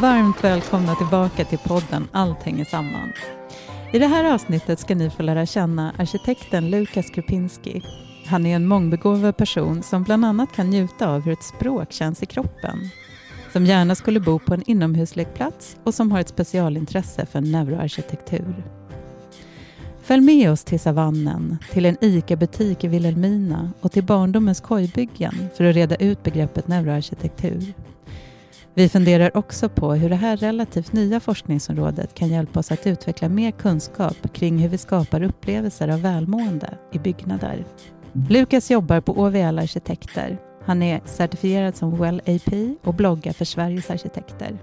Varmt välkomna tillbaka till podden Allt hänger samman. I det här avsnittet ska ni få lära känna arkitekten Lukas Krupinski. Han är en mångbegåvad person som bland annat kan njuta av hur ett språk känns i kroppen. Som gärna skulle bo på en inomhuslekplats och som har ett specialintresse för neuroarkitektur. Följ med oss till savannen, till en ICA-butik i Vilhelmina och till barndomens kojbyggen för att reda ut begreppet neuroarkitektur. Vi funderar också på hur det här relativt nya forskningsområdet kan hjälpa oss att utveckla mer kunskap kring hur vi skapar upplevelser av välmående i byggnader. Lukas jobbar på OVL Arkitekter. Han är certifierad som Well AP och bloggar för Sveriges arkitekter.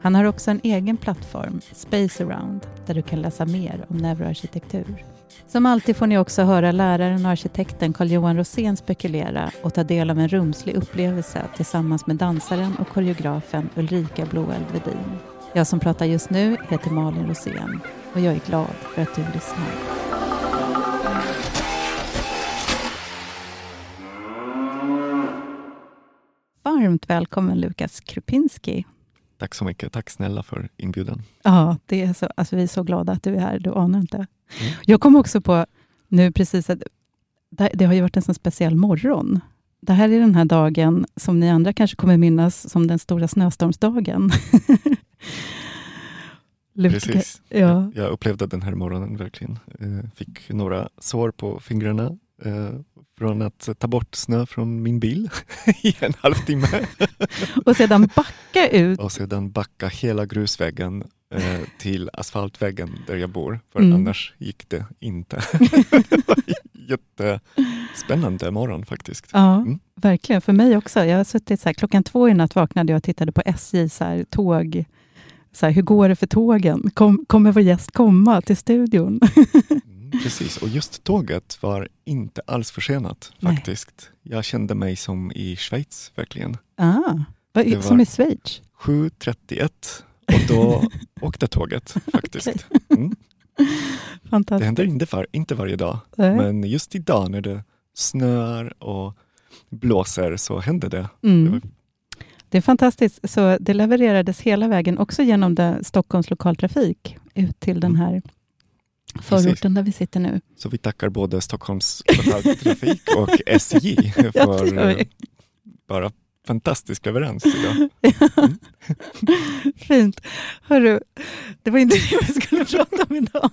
Han har också en egen plattform, Space Around, där du kan läsa mer om neuroarkitektur. Som alltid får ni också höra läraren och arkitekten Carl-Johan Rosén spekulera och ta del av en rumslig upplevelse tillsammans med dansaren och koreografen Ulrika Blåeld Vedin. Jag som pratar just nu heter Malin Rosén och jag är glad för att du lyssnar. Varmt välkommen Lukas Krupinski. Tack så mycket. Tack snälla för inbjudan. Ja, det är så, alltså vi är så glada att du är här. Du anar inte. Mm. Jag kom också på nu precis att det har ju varit en så speciell morgon. Det här är den här dagen som ni andra kanske kommer minnas som den stora snöstormsdagen. Precis. Ja. Jag upplevde den här morgonen verkligen. Eh, fick några sår på fingrarna eh, från att ta bort snö från min bil i en halvtimme. och sedan backa ut? Och sedan backa hela grusvägen eh, till asfaltväggen där jag bor, för mm. annars gick det inte. Jättespännande morgon faktiskt. Ja, mm. verkligen. För mig också. Jag har suttit så här, klockan två i natt vaknade jag och tittade på SJ så här, tåg. Så här, hur går det för tågen? Kom, kommer vår gäst komma till studion? Precis, och just tåget var inte alls försenat faktiskt. Nej. Jag kände mig som i Schweiz verkligen. Ah, vad, som i Schweiz? 7.31 och då åkte tåget faktiskt. Mm. Fantastiskt. Det händer inte, var, inte varje dag, Nej. men just idag när det snöar och blåser så händer det. Mm. Det är fantastiskt. Så det levererades hela vägen, också genom Stockholms lokaltrafik, ut till den mm. här förorten Precis. där vi sitter nu. Så vi tackar både Stockholms lokaltrafik och SJ för ja, bara fantastisk leverans idag. Mm. Fint. Hörru, det var inte det vi skulle prata om idag.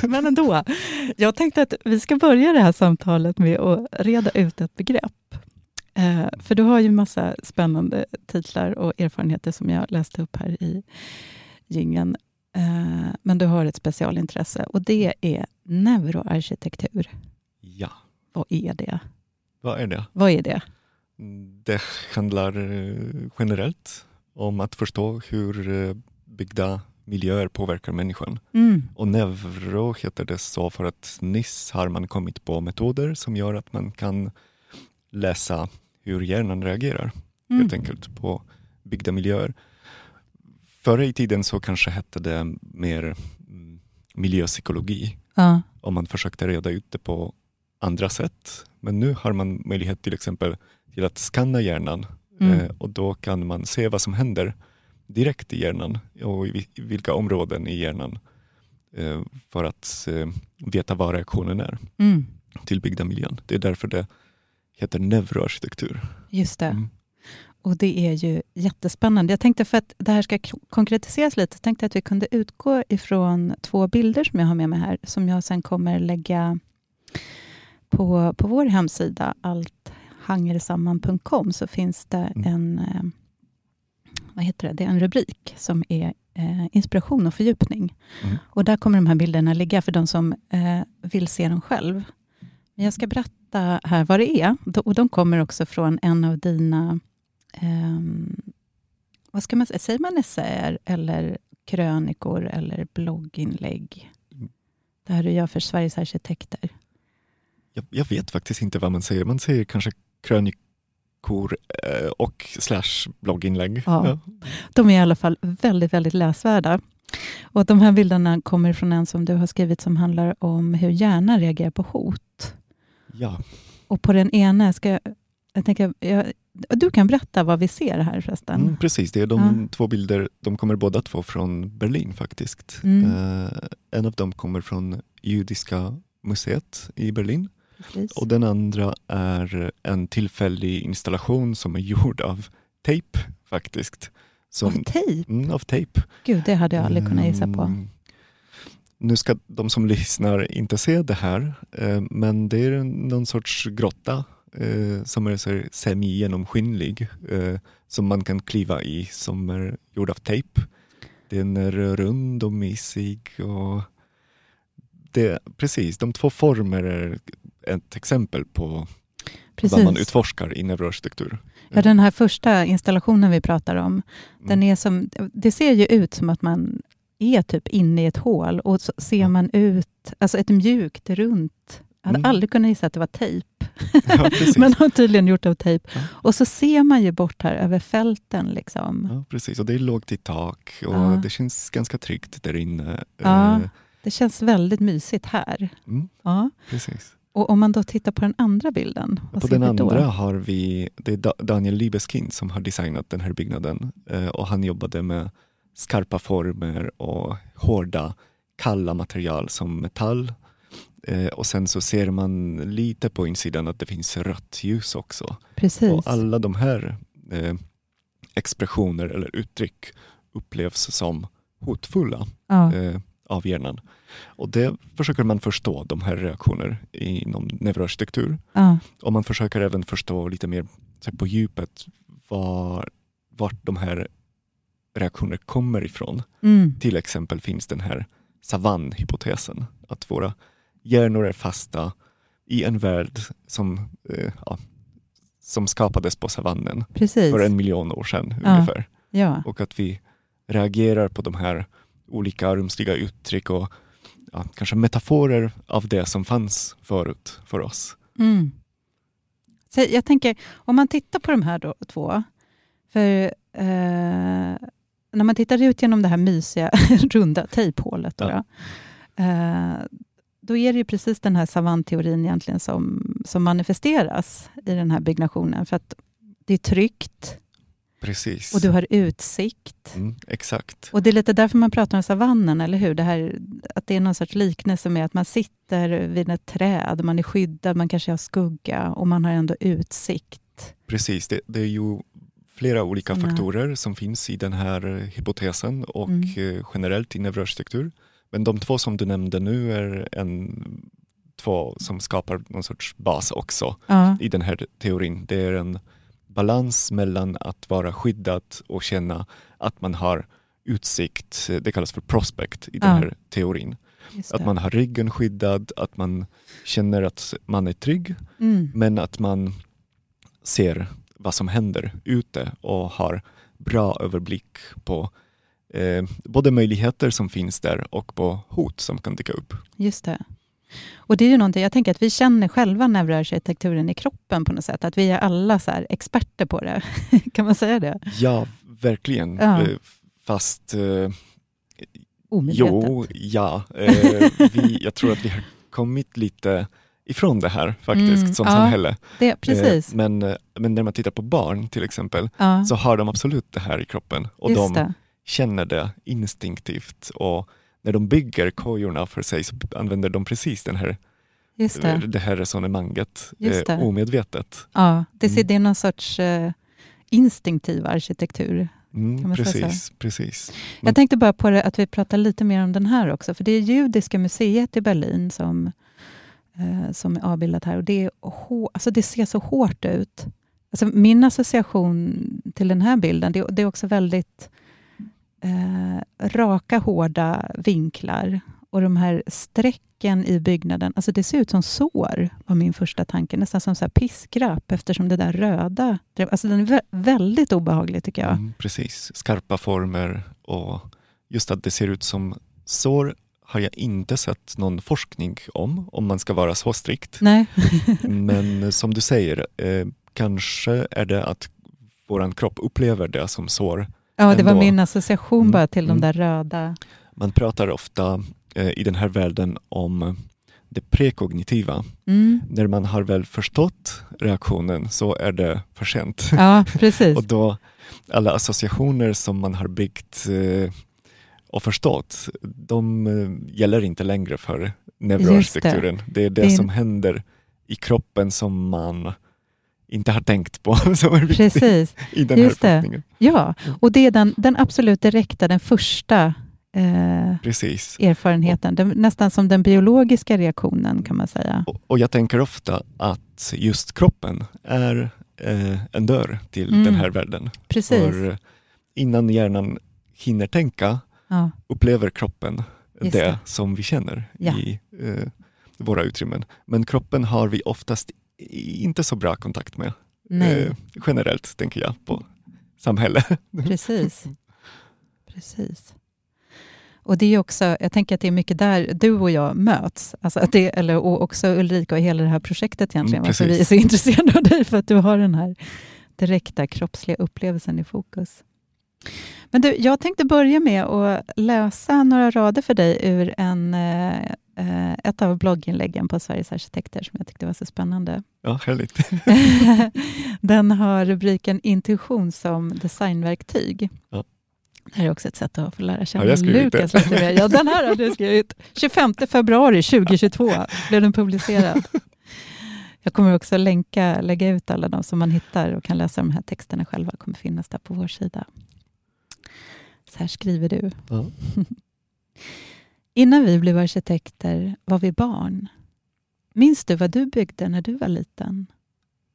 Men ändå. Jag tänkte att vi ska börja det här samtalet med att reda ut ett begrepp. Eh, för du har ju massa spännande titlar och erfarenheter som jag läste upp här i gingen. Eh, men du har ett specialintresse och det är neuroarkitektur. Ja. Vad är det? Vad är det? Vad är det? Det handlar eh, generellt om att förstå hur eh, byggda miljöer påverkar människan. Mm. Och neuro heter det så för att nyss har man kommit på metoder som gör att man kan läsa hur hjärnan reagerar mm. helt enkelt på byggda miljöer. Förr i tiden så kanske hette det mer mm, miljöpsykologi. Ja. Om man försökte reda ut det på andra sätt. Men nu har man möjlighet till exempel till att skanna hjärnan mm. eh, och då kan man se vad som händer direkt i hjärnan och i, vilka områden i hjärnan eh, för att veta vad reaktionen är mm. till byggda miljön. Det är därför det heter neuroarkitektur. Just det. Mm. Och det är ju jättespännande. Jag tänkte för att det här ska konkretiseras lite, tänkte jag att vi kunde utgå ifrån två bilder som jag har med mig här, som jag sen kommer lägga på, på vår hemsida, allthangersamman.com, så finns det mm. en, eh, vad heter det? det är en rubrik som är eh, inspiration och fördjupning. Mm. Och där kommer de här bilderna ligga för de som eh, vill se dem själv. Men jag ska berätta här vad det är. Och de kommer också från en av dina vad ska man säga, säger man essäer eller krönikor eller blogginlägg? Det här du gör för Sveriges arkitekter. Jag, jag vet faktiskt inte vad man säger. Man säger kanske krönikor eh, och slash blogginlägg. Ja. ja. De är i alla fall väldigt, väldigt läsvärda. Och De här bilderna kommer från en som du har skrivit som handlar om hur hjärnan reagerar på hot. Ja. Och på den ena, ska jag, jag tänker, jag, Du kan berätta vad vi ser här förresten. Mm, precis, det är de ja. två bilder, de kommer båda två från Berlin faktiskt. Mm. Uh, en av dem kommer från Judiska museet i Berlin precis. och den andra är en tillfällig installation som är gjord av tejp faktiskt. Som, av tejp? Mm, av tejp. Gud, det hade jag aldrig kunnat gissa på. Mm. Nu ska de som lyssnar inte se det här, eh, men det är någon sorts grotta eh, som är så semi-genomskinlig eh, som man kan kliva i som är gjord av tejp. Den är rund och mysig och det, precis, de två former är ett exempel på precis. vad man utforskar i neuroarkitektur. Ja, den här första installationen vi pratar om, mm. den är som, det ser ju ut som att man är typ inne i ett hål och så ser man ut, alltså ett mjukt, runt jag hade mm. aldrig kunnat gissa att det var tejp. Ja, Men har tydligen gjort av tejp. Ja. Och så ser man ju bort här över fälten. Liksom. Ja, precis, och det är lågt i tak och ja. det känns ganska tryggt där inne. Ja, eh, det känns väldigt mysigt här. Mm. Ja. Precis. Och om man då tittar på den andra bilden? På den andra har vi, det är Daniel Libeskind som har designat den här byggnaden eh, och han jobbade med skarpa former och hårda kalla material som metall Eh, och sen så ser man lite på insidan att det finns rött ljus också. Precis. Och alla de här eh, expressioner eller uttryck upplevs som hotfulla ja. eh, av hjärnan. Och det försöker man förstå, de här reaktionerna inom neuroarkitektur. Ja. Och man försöker även förstå lite mer på djupet var, vart de här reaktionerna kommer ifrån. Mm. Till exempel finns den här savannhypotesen, att våra hjärnor är fasta i en värld som, eh, ja, som skapades på savannen Precis. för en miljon år sedan ja. ungefär. Ja. Och att vi reagerar på de här olika rumsliga uttryck och ja, kanske metaforer av det som fanns förut för oss. Mm. Så jag tänker, om man tittar på de här då, två, för eh, när man tittar ut genom det här mysiga runda tejphålet, ja. eh, då är det ju precis den här savantteorin egentligen som, som manifesteras i den här byggnationen. För att det är tryggt Precis. och du har utsikt. Mm, exakt. Och Det är lite därför man pratar om savannen, eller hur? Det här, att det är någon sorts liknelse med att man sitter vid ett träd, man är skyddad, man kanske har skugga och man har ändå utsikt. Precis, det, det är ju flera olika faktorer som finns i den här hypotesen och mm. Eh, generellt i neuroarkitektur. Men de två som du nämnde nu är en, två som skapar någon sorts bas också ja. i den här teorin. Det är en balans mellan att vara skyddad och känna att man har utsikt, det kallas för prospect i den ja. här teorin. Att man har ryggen skyddad, att man känner att man är trygg, mm. men att man ser vad som händer ute och har bra överblick på eh, både möjligheter som finns där och på hot som kan dyka upp. Just det. Och det är ju någonting, jag tänker att vi känner själva neuroarkitekturen i kroppen på något sätt, att vi är alla så experter på det. kan man säga det? Ja, verkligen. Ja. Eh, fast eh. Jo, ja. Eh, vi, jag tror att vi har kommit lite ifrån det här faktiskt mm, som ja, samhälle. Det, precis. Eh, men, eh, men när man tittar på barn till exempel ja. så har de absolut det här i kroppen och Just de det känner det instinktivt och när de bygger kojorna för sig så använder de precis den här, Just det. det här resonemanget eh, omedvetet. Ja, det, mm. det är någon sorts eh, instinktiv arkitektur. Mm, precis, precis. Jag tänkte bara på det, att vi pratar lite mer om den här också, för det är Judiska museet i Berlin som, eh, som är avbildat här och det, är alltså det ser så hårt ut. Alltså min association till den här bilden, det, det är också väldigt eh, raka, hårda vinklar och de här strecken i byggnaden. Alltså det ser ut som sår, var min första tanke. Nästan som så här piskrapp, eftersom det där röda... Alltså den är väldigt obehaglig, tycker jag. Mm, precis. Skarpa former och just att det ser ut som sår har jag inte sett någon forskning om, om man ska vara så strikt. Nej. Men som du säger, eh, kanske är det att vår kropp upplever det som sår Ja, det var min association mm, bara till mm. de där röda. Man pratar ofta eh, i den här världen om det prekognitiva. Mm. När man har väl förstått reaktionen så är det för sent. Ja, precis. och då alla associationer som man har byggt eh, och förstått, de eh, gäller inte längre för neuroarkitekturen. Det. det. är det, det som händer i kroppen som man inte har tänkt på som är viktigt Precis. i den Just här forskningen. Ja, och det är den, den absolut direkta, den första eh, erfarenheten. Den, nästan som den biologiska reaktionen kan man säga. Och, och jag tänker ofta att just kroppen är eh, en dörr till mm. den här världen. Precis. För eh, innan hjärnan hinner tänka ja. upplever kroppen det, det, som vi känner ja. i eh, våra utrymmen. Men kroppen har vi oftast inte så bra kontakt med. Eh, generellt tänker jag på samhälle. Precis. Precis. Och det är också, jag tänker att det är mycket där du och jag möts. Alltså att det, eller, och också Ulrika och hela det här projektet egentligen. Mm, varför vi är så intresserade av dig, för att du har den här direkta kroppsliga upplevelsen i fokus. Men du, jag tänkte börja med att läsa några rader för dig ur en, eh, ett av blogginläggen på Sveriges arkitekter som jag tyckte var så spännande. Ja, härligt. Den har rubriken Intuition som designverktyg. Ja. Det här är också ett sätt att få lära känna ja, Lukas lite mer. Ja, den här har du skrivit. 25 februari 2022 blev den publicerad. Jag kommer också länka, lägga ut alla de som man hittar och kan läsa de här texterna själva. kommer finnas där på vår sida. Så här skriver du. Ja. Innan vi blev arkitekter var vi barn. Minns du vad du byggde när du var liten?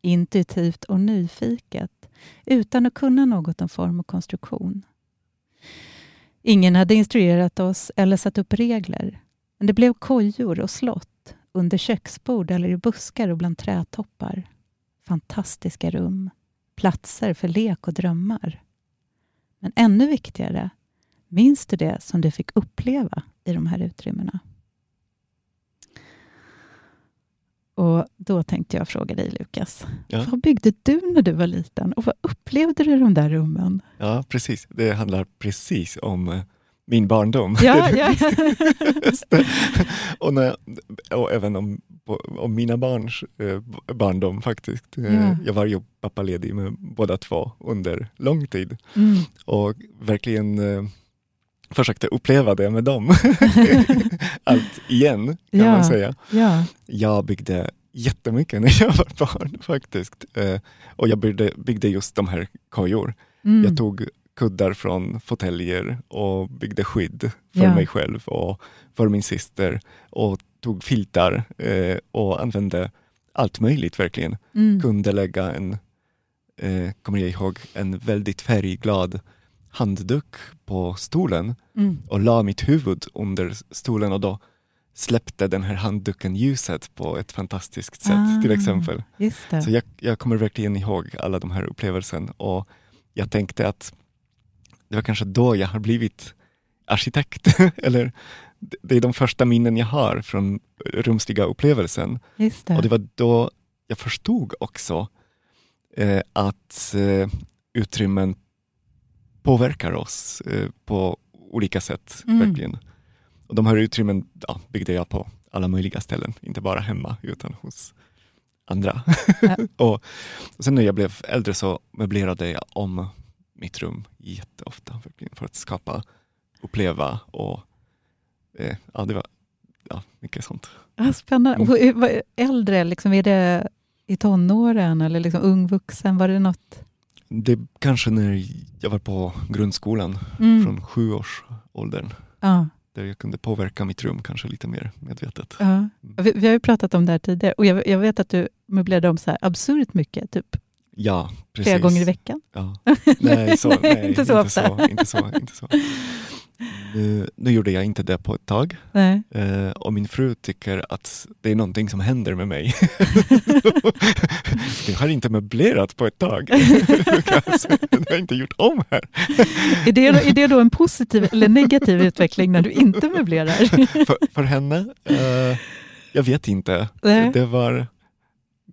Intuitivt och nyfiket, utan att kunna något om form och konstruktion. Ingen hade instruerat oss eller satt upp regler. Men det blev kojor och slott under köksbord eller i buskar och bland trädtoppar. Fantastiska rum. Platser för lek och drömmar. Men ännu viktigare, minns du det som du fick uppleva i de här utrymmena? Och Då tänkte jag fråga dig, Lukas. Ja. Vad byggde du när du var liten och vad upplevde du i de där rummen? Ja, precis. Det handlar precis om eh, min barndom. Ja, ja. och, när, och även om, om mina barns eh, barndom faktiskt. Eh, ja. Jag var ju pappaledig med båda två under lång tid mm. och verkligen eh, försökte uppleva det med dem. Allt igen kan ja. man säga. Ja. Jag byggde jättemycket när jag var barn faktiskt. Eh, och jag byggde, byggde just de här kojor. Mm. Jag tog kuddar från fåtöljer och byggde skydd för ja. mig själv och för min syster och tog filtar eh, och använde allt möjligt verkligen. Mm. Kunde lägga en, eh, kommer jag ihåg, en väldigt färgglad handduk på stolen mm. och la mitt huvud under stolen och då släppte den här handduken ljuset på ett fantastiskt sätt ah, till exempel. Så jag, jag, kommer verkligen ihåg alla de här upplevelserna och jag tänkte att det var kanske då jag har blivit arkitekt. Eller det är de första minnen jag har från rumsliga upplevelsen. Det. Och det var då jag förstod också eh, att eh, utrymmen påverkar oss eh, på olika sätt. Mm. verkligen. Och de här utrymmen ja, byggde jag på alla möjliga ställen, inte bara hemma utan hos andra. Ja. och, och sen när jag blev äldre så möblerade jag om mitt rum jätteofta för att skapa, uppleva och eh, ja, det var ja, mycket sånt. Ja, spännande. Mm. Äldre, liksom, är det i tonåren eller liksom ung vuxen? Var det något? Det kanske när jag var på grundskolan, mm. från sjuårsåldern. Ja. Där jag kunde påverka mitt rum kanske lite mer medvetet. Ja. Mm. Vi, vi, har ju pratat om det här tidigare och jag, jag vet att du möblerade om så här absurt mycket, typ Ja, precis. Flera gånger i veckan? Ja. Nej, så, nej, inte så ofta. Så, inte så, inte så. Nu, nu, gjorde jag inte det på ett tag uh, och min fru tycker att det är någonting som händer med mig. jag har inte möblerat på ett tag. jag har inte gjort om här. är, det, är det då en positiv eller negativ utveckling när du inte möblerar? för, för henne? Uh, jag vet inte. Nej. Det var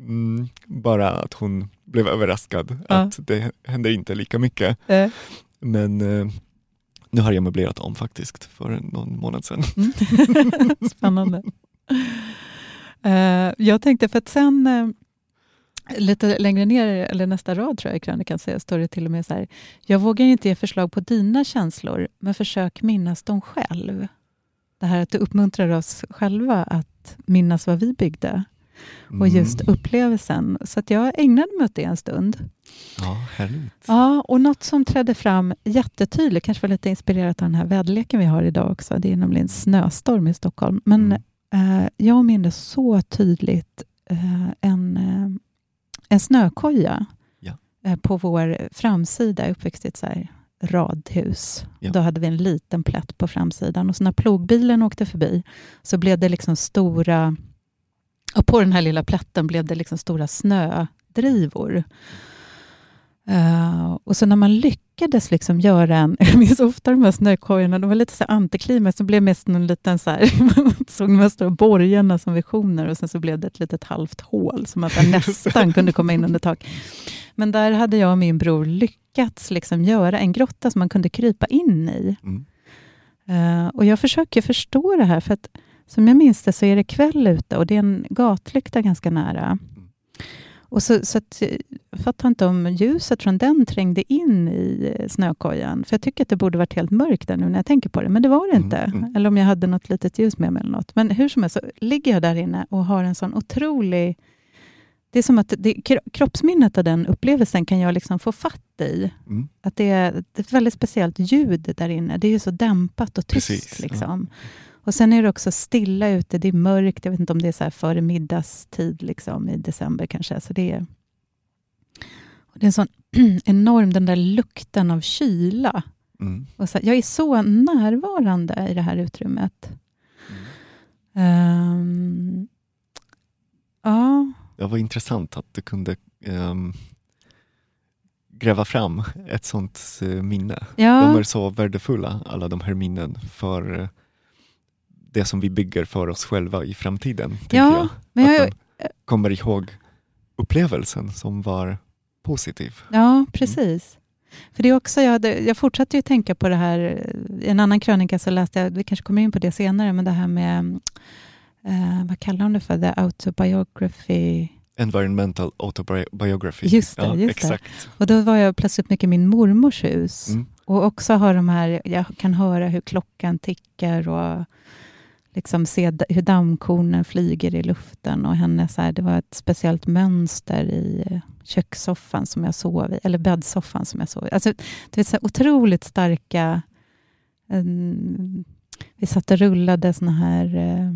mm, bara att hon blev överraskad ja. att det hände inte lika mycket. Äh. Men eh, nu har jag möblerat om faktiskt för någon månad sedan. Mm. Spännande. Uh, jag tänkte, för att sen uh, lite längre ner, eller nästa rad tror jag i krönikan, så står det till och med så här. Jag vågar inte ge förslag på dina känslor, men försök minnas dem själv. Det här att du uppmuntrar oss själva att minnas vad vi byggde och just mm. upplevelsen. Så att jag ägnade mig åt det en stund. Ja, härligt. Ja, och något som trädde fram jättetydligt, kanske var lite inspirerat av den här väderleken vi har idag också, det är nämligen snöstorm i Stockholm. Men mm. eh, jag minns så tydligt eh, en, eh, en snökoja ja. eh, på vår framsida, uppväxt i ett så här radhus. Ja. Då hade vi en liten plätt på framsidan och så när plogbilen åkte förbi så blev det liksom stora och på den här lilla plätten blev det liksom stora snödrivor. Uh, och så när man lyckades liksom göra en... Jag minns ofta de här snökojorna, de var lite så antiklimax. Det blev mest en liten så här, man såg de här stora borgarna som visioner och sen så blev det ett litet halvt hål som man nästan kunde komma in under tak. Men där hade jag och min bror lyckats liksom göra en grotta som man kunde krypa in i. Mm. Uh, och jag försöker förstå det här, för att som jag minns det så är det kväll ute och det är en gatlykta ganska nära. Och så, så att, jag fattar inte om ljuset från den trängde in i snökojan. För jag tycker att det borde varit helt mörkt där nu när jag tänker på det. Men det var det mm, inte. Mm. Eller om jag hade något litet ljus med mig eller något. Men hur som helst så ligger jag där inne och har en sån otrolig... Det är som att det, kroppsminnet av den upplevelsen kan jag liksom få fatt i. Mm. Att det är ett väldigt speciellt ljud där inne. Det är så dämpat och tyst. Precis, liksom. Ja. Och Sen är det också stilla ute, det är mörkt. Jag vet inte om det är så här före middagstid liksom, i december kanske. Så det är, det är en sån enorm, den där lukten av kyla. Mm. Och så, jag är så närvarande i det här utrymmet. Mm. Um, ja. Det var intressant att du kunde um, gräva fram ett sånt uh, minne. Ja. De är så värdefulla, alla de här minnen, för uh, det som vi bygger för oss själva i framtiden. Ja, jag. Men jag, att man kommer ihåg upplevelsen som var positiv. Ja, precis. Mm. För det är också, jag, hade, jag fortsatte ju tänka på det här, i en annan krönika så läste jag, vi kanske kommer in på det senare, men det här med, eh, vad kallar de det för, the autobiography Environmental autobiography. Just det, ja, just exakt. Det. Och då var jag plötsligt mycket i min mormors hus. Mm. Och också har de här, jag kan höra hur klockan tickar och liksom se hur dammkornen flyger i luften. Och henne så här, det var ett speciellt mönster i kökssoffan som jag sov i, eller bäddsoffan som jag sov i. Alltså, det är så otroligt starka... Um, vi satt och rullade såna här uh,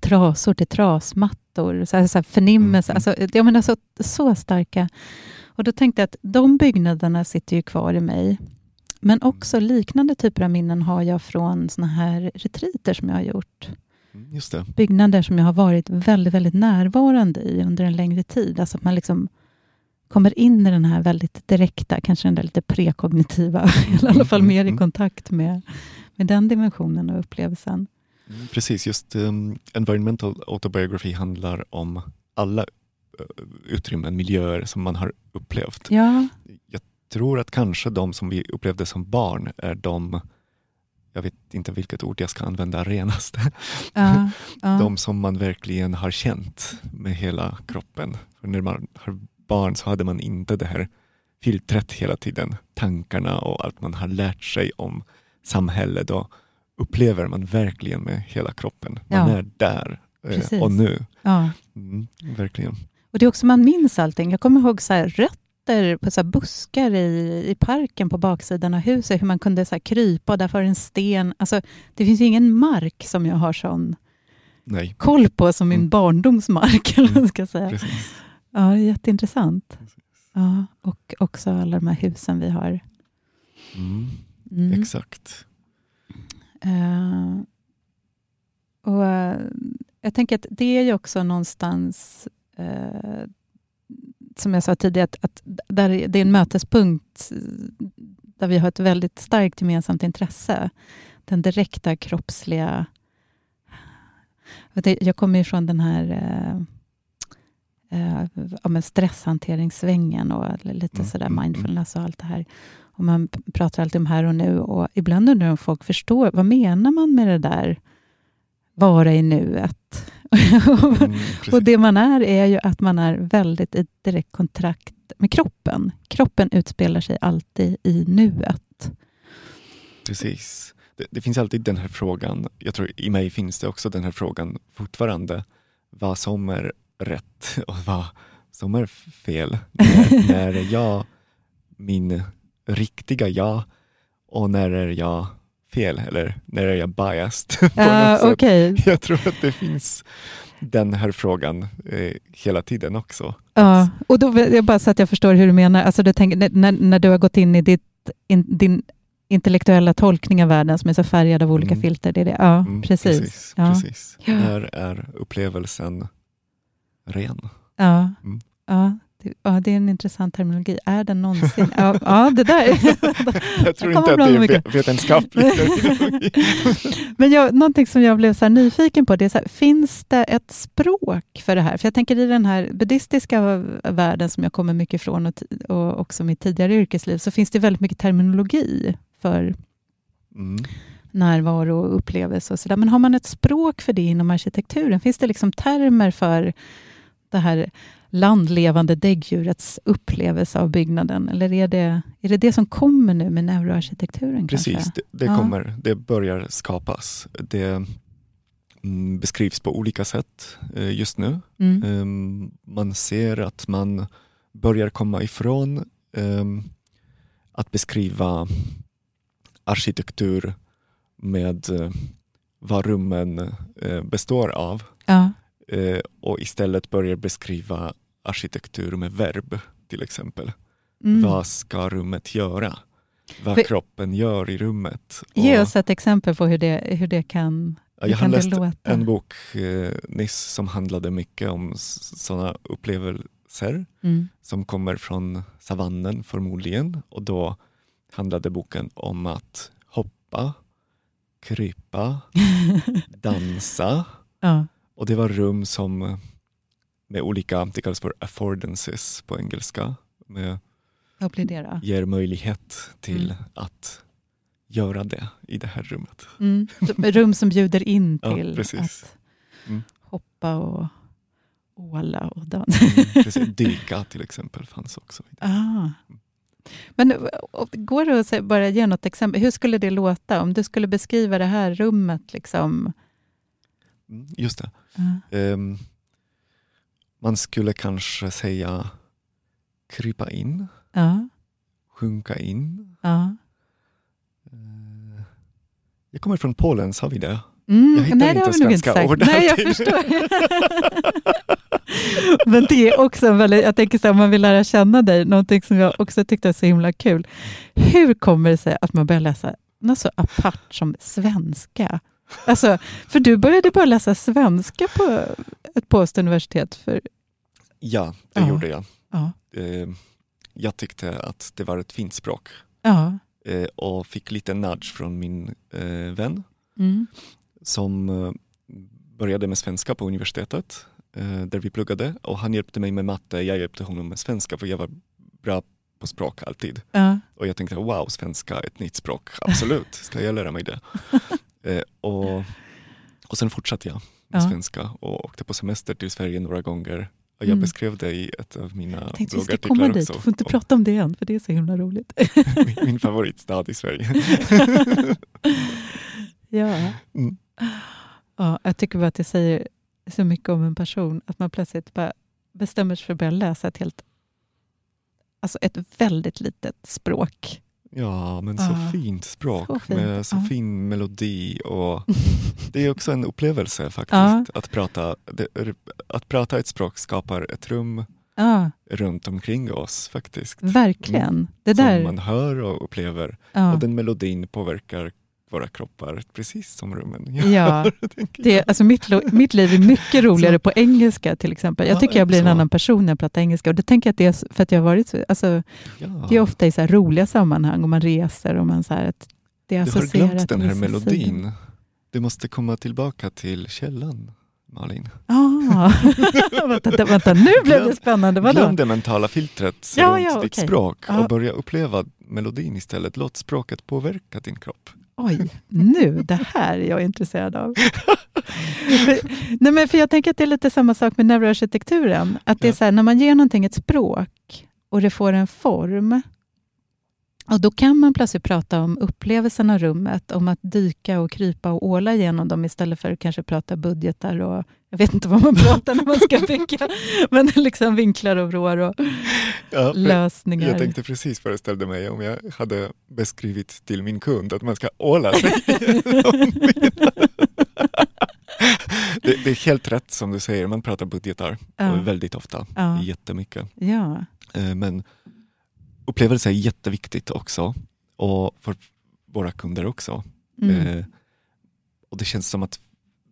trasor till trasmattor. Så här, så här förnimmelse. Mm. Alltså, jag menar, så, så starka. Och då tänkte jag att de byggnaderna sitter ju kvar i mig. Men också liknande typer av minnen har jag från såna här retriter som jag har gjort. Mm, just det. Byggnader som jag har varit väldigt, väldigt närvarande i under en längre tid. Alltså att man liksom kommer in i den här väldigt direkta, kanske den där lite prekognitiva, i alla fall mer i mm. kontakt med, med den dimensionen och upplevelsen. Mm, precis, just um, environmental autobiography handlar om alla uh, utrymmen, miljöer som man har upplevt. Ja. Tror att kanske de som vi upplevde som barn är de, jag vet inte vilket ord jag ska använda renaste, uh, uh. de som man verkligen har känt med hela kroppen. För när man har barn så hade man inte det här filtret hela tiden, tankarna och allt man har lärt sig om samhället. Då upplever man verkligen med hela kroppen. Man ja. är där eh, Precis. och nu. Ja. Mm, verkligen. Och det är också, man minns allting. Jag kommer ihåg så här, rött efter på så buskar i, i parken på baksidan av huset, hur man kunde så krypa och där var en sten. Alltså, det finns ju ingen mark som jag har sån Nej. koll på som min mm. barndomsmark. Eller vad ska säga. Precis. Ja, jätteintressant. Ja, och också alla de här husen vi har. Mm. Mm. Exakt. Uh, och uh, Jag tänker att det är ju också någonstans uh, som jag sa tidigare, att, att där det är en mötespunkt där vi har ett väldigt starkt gemensamt intresse. Den direkta kroppsliga... Jag kommer ju från den här eh, eh, stresshanteringssvängen och lite mm, sådär mm, mm. mindfulness och allt det här. Och man pratar alltid om här och nu och ibland undrar om folk förstår, vad menar man med det där vara i nuet. Mm, och det man är, är ju att man är väldigt i direkt kontrakt med kroppen. Kroppen utspelar sig alltid i nuet. Precis. Det, det, finns alltid den här frågan, jag tror i mig finns det också den här frågan fortfarande, vad som är rätt och vad som är fel. När, när är jag min riktiga jag och när är jag fel eller när är jag biased? uh, något okay. Jag tror att det finns den här frågan eh, hela tiden också. Ja, och då, jag bara så att jag förstår hur du menar. Alltså du tänker, när, när du har gått in i ditt, in, din intellektuella tolkning av världen som är så färgad av olika mm. filter. Det är det. Ja, mm, precis. precis, ja. precis. När är upplevelsen ren? Ja, mm. ja. Ja, det är en intressant terminologi. Är den någonsin... Ja, ja det där... jag tror inte att det är vetenskapligt. Men jag, någonting som jag blev så nyfiken på, det är så här, finns det ett språk för det här? För jag tänker i den här buddhistiska världen som jag kommer mycket ifrån och, och också mitt tidigare yrkesliv, så finns det väldigt mycket terminologi för mm. närvaro och upplevelse och sådär. Men har man ett språk för det inom arkitekturen? Finns det liksom termer för det här landlevande däggdjurets upplevelse av byggnaden? Eller är det, är det det som kommer nu med neuroarkitekturen? Precis, det, det, kommer, det börjar skapas. Det mm, beskrivs på olika sätt eh, just nu. Mm. Um, man ser att man börjar komma ifrån um, att beskriva arkitektur med uh, vad rummen uh, består av. Ja. Eh, och istället börjar beskriva arkitektur med verb till exempel. Mm. Vad ska rummet göra? Vad För, kroppen gör i rummet. Ge oss ett exempel på hur det, hur det kan hur Jag har läst en bok eh, nyss som handlade mycket om sådana upplevelser mm. som kommer från savannen förmodligen och då handlade boken om att hoppa, krypa, dansa. Ja. Och det var rum som med olika, det kallas för affordances på engelska. Med, Vad blir det då? Ger möjlighet till mm. att göra det i det här rummet. Mm. Rum som bjuder in till ja, att mm. hoppa och åla och dansa. Mm, Dyka till exempel fanns också. Ah. Men går det att bara ge något exempel? Hur skulle det låta om du skulle beskriva det här rummet? Liksom? Mm, just det. Uh. Um, man skulle kanske säga krypa in, uh. sjunka in. Uh. Jag kommer från Polen, sa vi det? Mm, jag hittar nej, inte svenska ord Nej, jag förstår. Men det är också väldigt, jag tänker så här, om man vill lära känna dig, någonting som jag också tyckte var så himla kul. Hur kommer det sig att man börjar läsa något så apart som svenska? Alltså, för du började bara läsa svenska på ett postuniversitet. För... Ja, det ja. gjorde jag. Ja. Eh, jag tyckte att det var ett fint språk. Ja. Eh, och fick lite nudge från min eh, vän mm. som började med svenska på universitetet där vi pluggade och han hjälpte mig med matte, jag hjälpte honom med svenska för jag var bra på språk alltid. Ja. Och jag tänkte wow, svenska, ett nytt språk, absolut, ska jag lära mig det? Eh, och, och sen fortsatte jag med ja. svenska och åkte på semester till Sverige några gånger. Och jag mm. beskrev det i ett av mina Tänkte bloggartiklar också. Du får inte prata om det än, för det är så himla roligt. min, min favoritstad i Sverige. ja. Mm. ja. Jag tycker bara att det säger så mycket om en person, att man plötsligt bara bestämmer sig för att börja läsa ett helt alltså ett väldigt litet språk Ja, men så uh, fint språk så fint. med så uh. fin melodi och det är också en upplevelse faktiskt. Uh. Att, prata, det, att prata ett språk skapar ett rum runt omkring oss faktiskt. Verkligen. Det där... Som man hör och upplever och den melodin påverkar våra kroppar precis som rummen Ja, det, alltså mitt, mitt liv är mycket roligare så. på engelska till exempel. Jag ja, tycker jag blir så. en annan person när jag pratar engelska. Och det tänker jag att det är för att jag har varit så, alltså, ja. Det är ofta i så roliga sammanhang och man reser och man så här, att det är Du har glömt den här melodin. Du måste komma tillbaka till källan. Malin. Ah. vänta, vänta, nu blev det spännande. Vadå? Glöm det mentala filtret ja, runt ja, ditt okay. språk och börja uppleva melodin istället. Låt språket påverka din kropp. Oj, nu, det här är jag intresserad av. för, nej men för jag tänker att det är lite samma sak med neuroarkitekturen. Att det är så här, när man ger någonting ett språk och det får en form, och Då kan man plötsligt prata om upplevelsen av rummet, om att dyka och krypa och åla igenom dem istället för att kanske prata budgetar och jag vet inte vad man pratar när man ska bygga, men liksom vinklar och vrår och ja, lösningar. Jag tänkte precis föreställa mig om jag hade beskrivit till min kund att man ska åla sig. det, det, är helt rätt som du säger, man pratar budgetar ja. väldigt ofta, ja. jättemycket. Ja. Eh, men upplevelse är jätteviktigt också och för våra kunder också. Mm. Eh, och det känns som att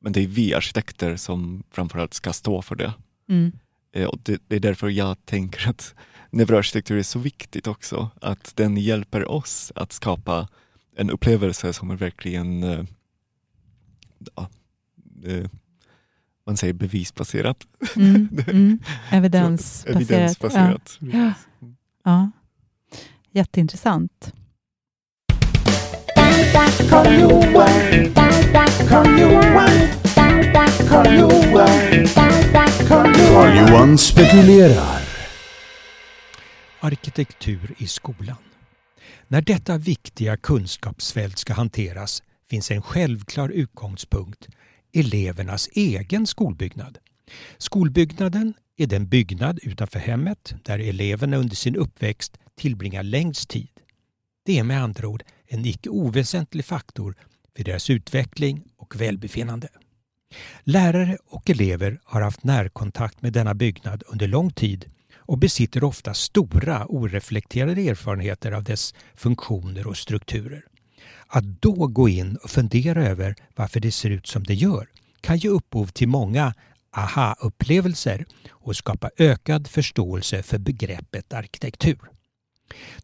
men det är vi arkitekter som framförallt ska stå för det. Mm. Eh, och det, det, är därför jag tänker att neuroarkitektur är så viktigt också. Att den hjälper oss att skapa en upplevelse som är verkligen eh, ja, eh, man säger bevisbaserat. Mm, mm. Evidensbaserat. Evidensbaserat. Ja. ja. Jätteintressant. Karl-Johan spekulerar. Arkitektur i skolan. När detta viktiga kunskapsfält ska hanteras finns en självklar utgångspunkt, elevernas egen skolbyggnad. Skolbyggnaden är den byggnad utanför hemmet där eleverna under sin uppväxt tillbringar längst tid. Det är med andra ord en icke oväsentlig faktor för deras utveckling och välbefinnande. Lärare och elever har haft närkontakt med denna byggnad under lång tid och besitter ofta stora oreflekterade erfarenheter av dess funktioner och strukturer. Att då gå in och fundera över varför det ser ut som det gör kan ge upphov till många aha-upplevelser och skapa ökad förståelse för begreppet arkitektur.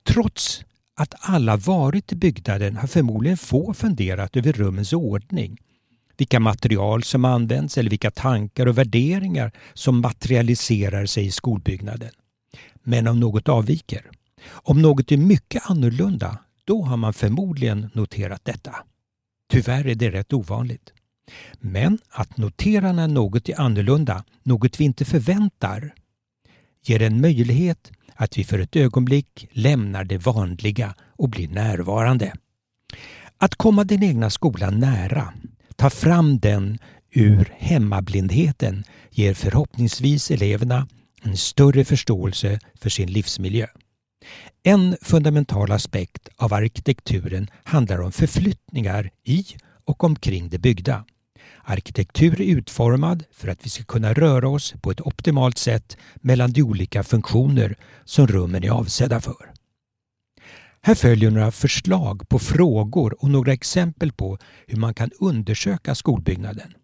Trots att alla varit i byggnaden har förmodligen få funderat över rummens ordning, vilka material som används eller vilka tankar och värderingar som materialiserar sig i skolbyggnaden. Men om något avviker, om något är mycket annorlunda, då har man förmodligen noterat detta. Tyvärr är det rätt ovanligt. Men att notera när något är annorlunda, något vi inte förväntar, ger en möjlighet att vi för ett ögonblick lämnar det vanliga och blir närvarande. Att komma den egna skolan nära, ta fram den ur hemmablindheten ger förhoppningsvis eleverna en större förståelse för sin livsmiljö. En fundamental aspekt av arkitekturen handlar om förflyttningar i och omkring det byggda. Arkitektur är utformad för att vi ska kunna röra oss på ett optimalt sätt mellan de olika funktioner som rummen är avsedda för. Här följer några förslag på frågor och några exempel på hur man kan undersöka skolbyggnaden.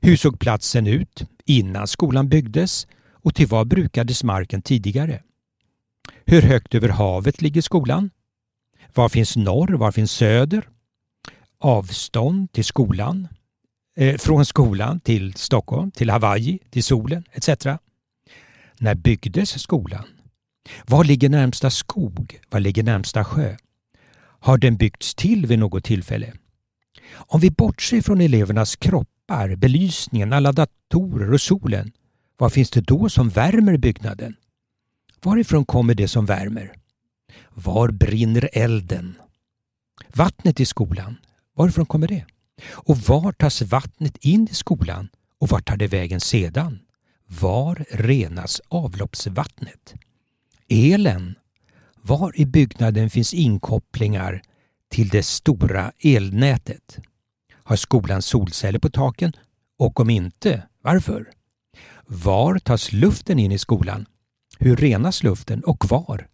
Hur såg platsen ut innan skolan byggdes och till vad brukades marken tidigare? Hur högt över havet ligger skolan? Var finns norr? Var finns söder? Avstånd till skolan? Eh, från skolan till Stockholm, till Hawaii, till solen etc. När byggdes skolan? Var ligger närmsta skog? Var ligger närmsta sjö? Har den byggts till vid något tillfälle? Om vi bortser från elevernas kroppar, belysningen, alla datorer och solen, vad finns det då som värmer byggnaden? Varifrån kommer det som värmer? Var brinner elden? Vattnet i skolan, varifrån kommer det? Och var tas vattnet in i skolan och vart tar det vägen sedan? Var renas avloppsvattnet? Elen. Var i byggnaden finns inkopplingar till det stora elnätet? Har skolan solceller på taken? Och om inte, varför? Var tas luften in i skolan? Hur renas luften och var?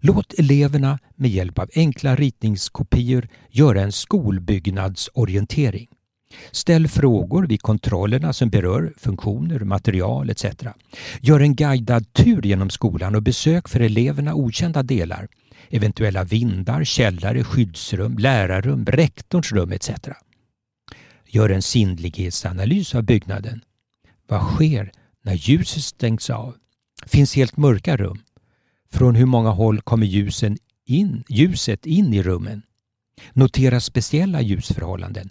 Låt eleverna med hjälp av enkla ritningskopior göra en skolbyggnadsorientering. Ställ frågor vid kontrollerna som berör funktioner, material etc. Gör en guidad tur genom skolan och besök för eleverna okända delar, eventuella vindar, källare, skyddsrum, lärarrum, rektorns rum etc. Gör en sinnlighetsanalys av byggnaden. Vad sker när ljuset stängs av? Finns helt mörka rum? Från hur många håll kommer ljusen in, ljuset in i rummen? Notera speciella ljusförhållanden.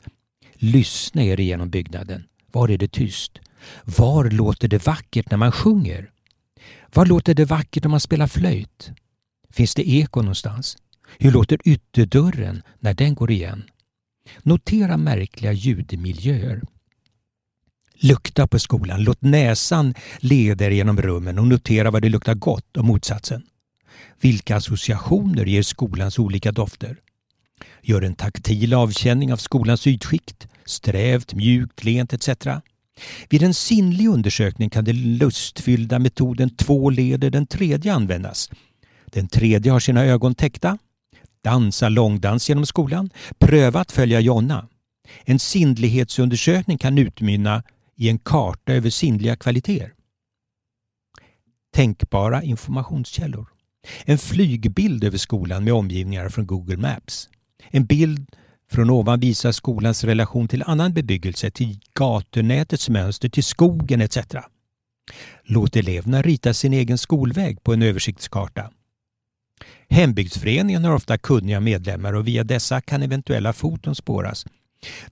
Lyssna er igenom byggnaden. Var är det tyst? Var låter det vackert när man sjunger? Var låter det vackert när man spelar flöjt? Finns det eko någonstans? Hur låter ytterdörren när den går igen? Notera märkliga ljudmiljöer. Lukta på skolan. Låt näsan leda er genom rummen och notera vad det luktar gott och motsatsen. Vilka associationer ger skolans olika dofter? Gör en taktil avkänning av skolans ytskikt, strävt, mjukt, lent etc. Vid en sinnlig undersökning kan den lustfyllda metoden två leder den tredje användas. Den tredje har sina ögon täckta. Dansa långdans genom skolan. Pröva att följa Jonna. En sinnlighetsundersökning kan utmynna i en karta över sinnliga kvaliteter. Tänkbara informationskällor. En flygbild över skolan med omgivningar från Google Maps. En bild från ovan visar skolans relation till annan bebyggelse, till gatunätets mönster, till skogen etc. Låt eleverna rita sin egen skolväg på en översiktskarta. Hembygdsföreningen har ofta kunniga medlemmar och via dessa kan eventuella foton spåras.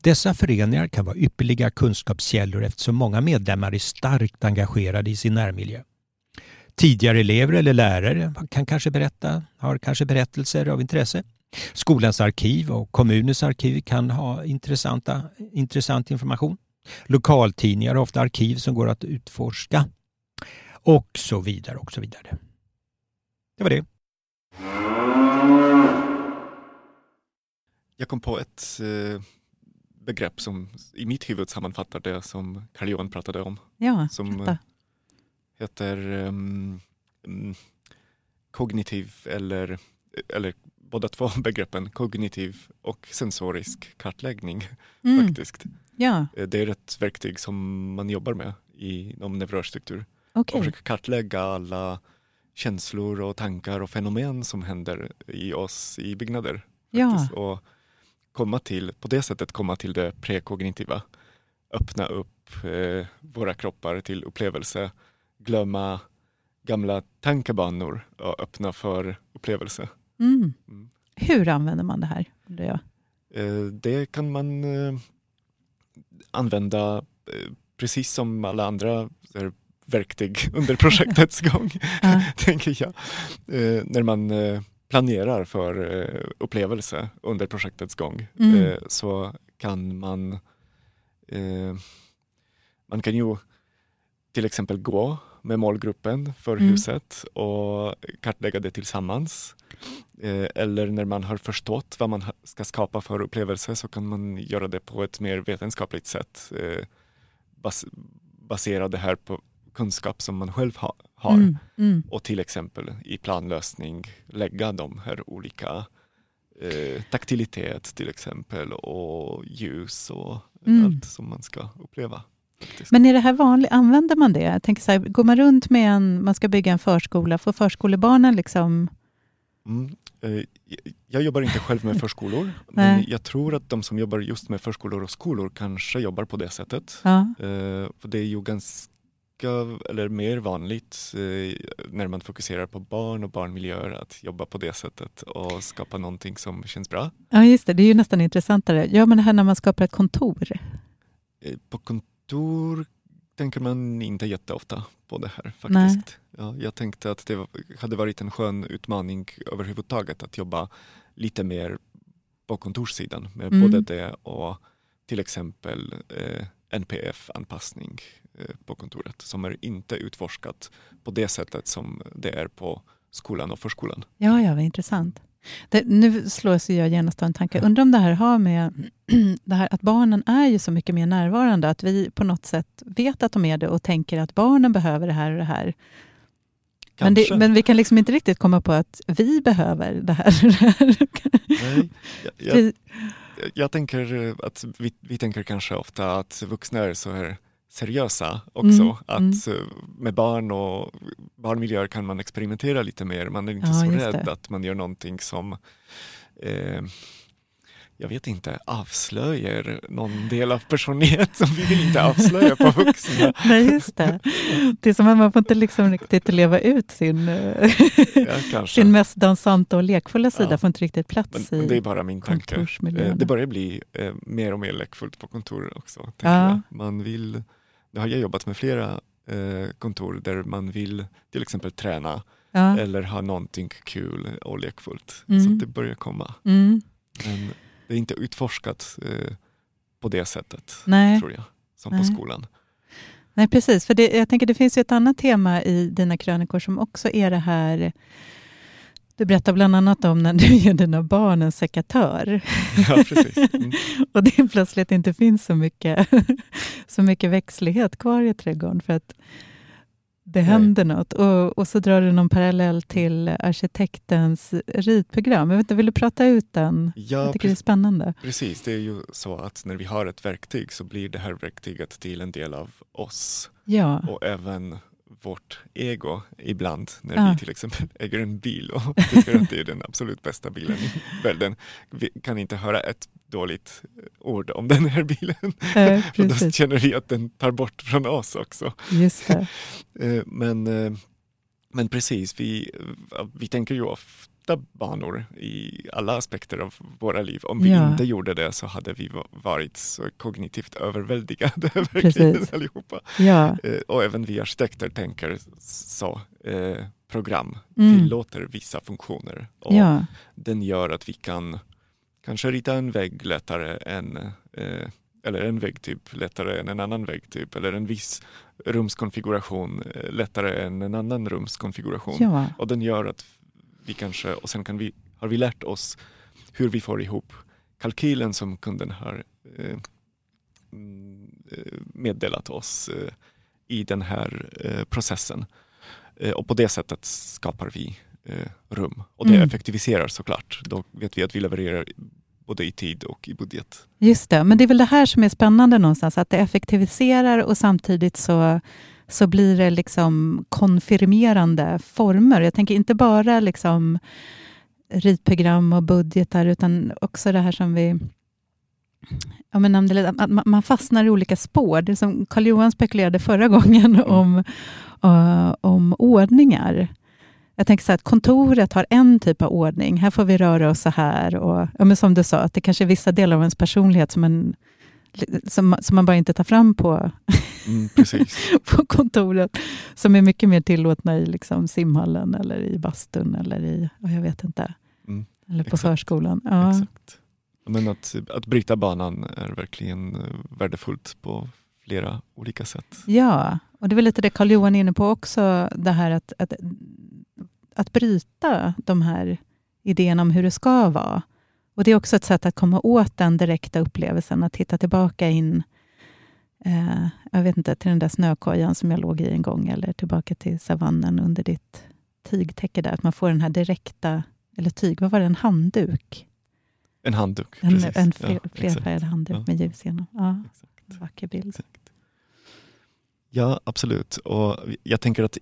Dessa föreningar kan vara ypperliga kunskapskällor eftersom många medlemmar är starkt engagerade i sin närmiljö. Tidigare elever eller lärare kan kanske berätta, har kanske berättelser av intresse. Skolans arkiv och kommunens arkiv kan ha intressanta, intressant information. Lokaltidningar har ofta arkiv som går att utforska. Och så vidare och så vidare. Det var det. Jag kom på ett eh, begrepp som i mitt huvud sammanfattar det som Carl Johan pratade om. Ja, som berätta. heter um, kognitiv eller, eller båda två begreppen, kognitiv och sensorisk kartläggning. Mm, faktiskt. ja, Eh, Det är ett verktyg som man jobbar med inom neurosstruktur. okej. Och försöka kartlägga alla känslor och tankar och fenomen som händer i oss i byggnader. Ja, faktiskt. Och komma till, på det sättet komma till det prekognitiva. Öppna upp eh, våra kroppar till upplevelse. Glömma gamla tankebanor och öppna för upplevelse. mm. Mm. Hur använder man det här? jag? Eh, det kan man eh, använda eh, precis som alla andra verktyg under projektets gång, tänker jag. Eh, när man eh, planerar för eh, upplevelse under projektets gång Mm. eh, så kan man eh, man kan ju till exempel gå med målgruppen för Mm. huset och kartlägga det tillsammans. Eller när man har förstått vad man ska skapa för upplevelse så kan man göra det på ett mer vetenskapligt sätt. Bas basera det här på kunskap som man själv ha har. Mm, mm. Och till exempel i planlösning lägga de här olika eh, taktilitet till exempel och ljus och Mm. allt som man ska uppleva. faktiskt. Men är det här vanligt? Använder man det? Jag tänker så här, går man runt med en, man ska bygga en förskola, får förskolebarnen liksom... Mm. Eh, Jag jobbar inte själv med förskolor, men jag tror att de som jobbar just med förskolor och skolor kanske jobbar på det sättet. Ja, Eh, För det är ju ganska, eller mer vanligt eh, när man fokuserar på barn och barnmiljöer att jobba på det sättet och skapa någonting som känns bra. ja just det. Det är ju nästan intressantare. Ja, men det här när man skapar ett kontor. Eh, På kontor tänker man inte jätteofta på det här faktiskt. Ja, jag tänkte att det hade varit en skön utmaning överhuvudtaget att jobba lite mer på kontorssidan med Mm. både det och till exempel eh, NPF-anpassning på kontoret som är inte utforskat på det sättet som det är på skolan och förskolan. Ja, ja, vad intressant. Det, nu slås jag genast av en tanke. Undrar om det här har med det här att barnen är ju så mycket mer närvarande, att vi på något sätt vet att de är det och tänker att barnen behöver det här och det här. Men, det, men vi kan liksom inte riktigt komma på att vi behöver det här. och det här. Nej, jag, jag, jag tänker eh, att vi, vi tänker kanske ofta att vuxna är så här seriösa också. Mm, Att eh, med barn och barnmiljöer kan man experimentera lite mer. Man är inte Ja, så rädd det. att man gör någonting som eh, jag vet inte, avslöjar någon del av personlighet som vi vill inte avslöja på vuxna. Nej, just det. Det är som att man får inte liksom riktigt leva ut sin, ja, sin mest dansanta och lekfulla sida, ja. får inte riktigt plats men, i Det är bara min tanke. Eh, det börjar bli eh, mer och mer lekfullt på kontoret också. Ja. Man vill, har jag jobbat med flera eh, kontor där man vill till exempel träna ja. eller ha någonting kul och lekfullt. Mm. Så det börjar komma. Mm. Men det är inte utforskat eh, på det sättet, Nej. tror jag, som Nej. på skolan. Nej, precis. För det, jag tänker det finns ju ett annat tema i dina krönikor som också är det här du berättar bland annat om när du ger dina barn en sekatör. Ja, precis. Mm. och det plötsligt inte finns så mycket, så mycket växtlighet kvar i trädgården. För att det händer Nej. något. Och, och så drar du någon parallell till arkitektens ritprogram. Jag vet inte, vill du prata ut den? Ja, jag tycker det är spännande. Precis, det är ju så att när vi har ett verktyg så blir det här verktyget till en del av oss. Ja. Och även vårt ego ibland när ja. vi till exempel äger en bil och tycker att det är den absolut bästa bilen i världen. Vi kan inte höra ett dåligt ord om den här bilen. Äh, och då känner vi att den tar bort från oss också. Just det. Eh, men, eh, men precis, vi, vi tänker ju ofta banor i alla aspekter av våra liv. Om vi ja. inte gjorde det så hade vi varit så kognitivt överväldigade verkligen allihopa. Ja. Eh, och även vi arkitekter tänker så. Eh, program mm. tillåter vissa funktioner och ja. den gör att vi kan kanske rita en vägg lättare än eh, eller en väggtyp lättare än en annan väggtyp eller en viss rumskonfiguration eh, lättare än en annan rumskonfiguration. Ja. Och den gör att vi kanske, och sen kan vi, har vi lärt oss hur vi får ihop kalkylen som kunden har eh, mm, eh meddelat oss eh, i den här eh, processen. Och på det sättet skapar vi rum. Och det mm. effektiviserar såklart. Då vet vi att vi levererar både i tid och i budget. Just det, men det är väl det här som är spännande någonstans, att det effektiviserar och samtidigt så så blir det liksom konfirmerande former. Jag tänker inte bara liksom ritprogram och budgetar, utan också det här som vi Ja, men att man fastnar i olika spår. Det som Karl Johan spekulerade förra gången mm. om, uh, om ordningar. Jag tänker så att kontoret har en typ av ordning. Här får vi röra oss så här. Och, ja, men som du sa, att det kanske är vissa delar av ens personlighet som, en, som, som man bara inte tar fram på Mm, på kontoret som är mycket mer tillåtna i liksom simhallen eller i bastun eller i, jag vet inte, mm, eller på exakt. förskolan. Ja. Exakt. Men att, att bryta banan är verkligen eh, värdefullt på flera olika sätt. Ja, och det är väl lite det Carl Johan är inne på också, det här att, att, att bryta de här idéerna om hur det ska vara. Och Det är också ett sätt att komma åt den direkta upplevelsen, att titta tillbaka in eh, jag vet inte, till den där snökojan som jag låg i en gång, eller tillbaka till savannen under ditt tygtäcke där. Att man får den här direkta, eller tyg, vad var det, en handduk? En handduk, en, precis. En fler, ja, flerfärgad handduk ja. med ljus genom. Ja. Vacker bild. Exakt. Ja, absolut. Och jag tänker att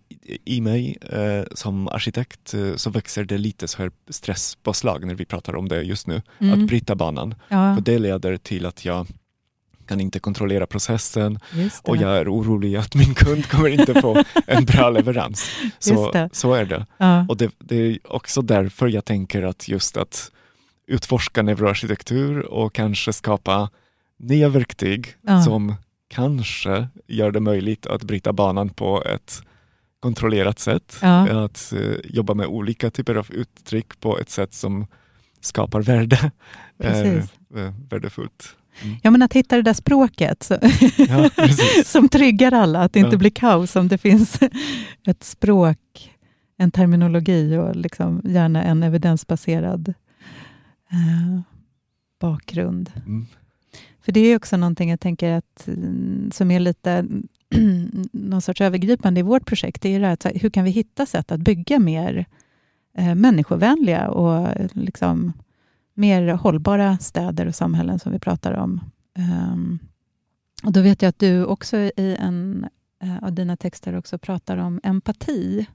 i mig eh, som arkitekt eh, så växer det lite så här stresspåslag när vi pratar om det just nu. Mm. Att bryta banan. Ja. För det leder till att jag kan inte kontrollera processen och jag är orolig att min kund kommer inte få en bra leverans. Så, så är det. Ja. Och det, det, är också därför jag tänker att just att utforska neuroarkitektur och kanske skapa nya verktyg ja. som kanske gör det möjligt att bryta banan på ett kontrollerat sätt. Ja. Att uh, jobba med olika typer av uttryck på ett sätt som skapar värde. Precis. är uh, värdefullt. Mm. Ja, men att hitta det där språket så, ja, som tryggar alla, att det inte ja. blir kaos om det finns ett språk, en terminologi och liksom gärna en evidensbaserad eh, bakgrund. Mm. För det är också någonting jag tänker att mm, som är lite någon sorts övergripande i vårt projekt. Det är det här, hur kan vi hitta sätt att bygga mer eh, människovänliga och liksom mer hållbara städer och samhällen som vi pratar om. Um, och Då vet jag att du också i en uh, av dina texter också pratar om empati.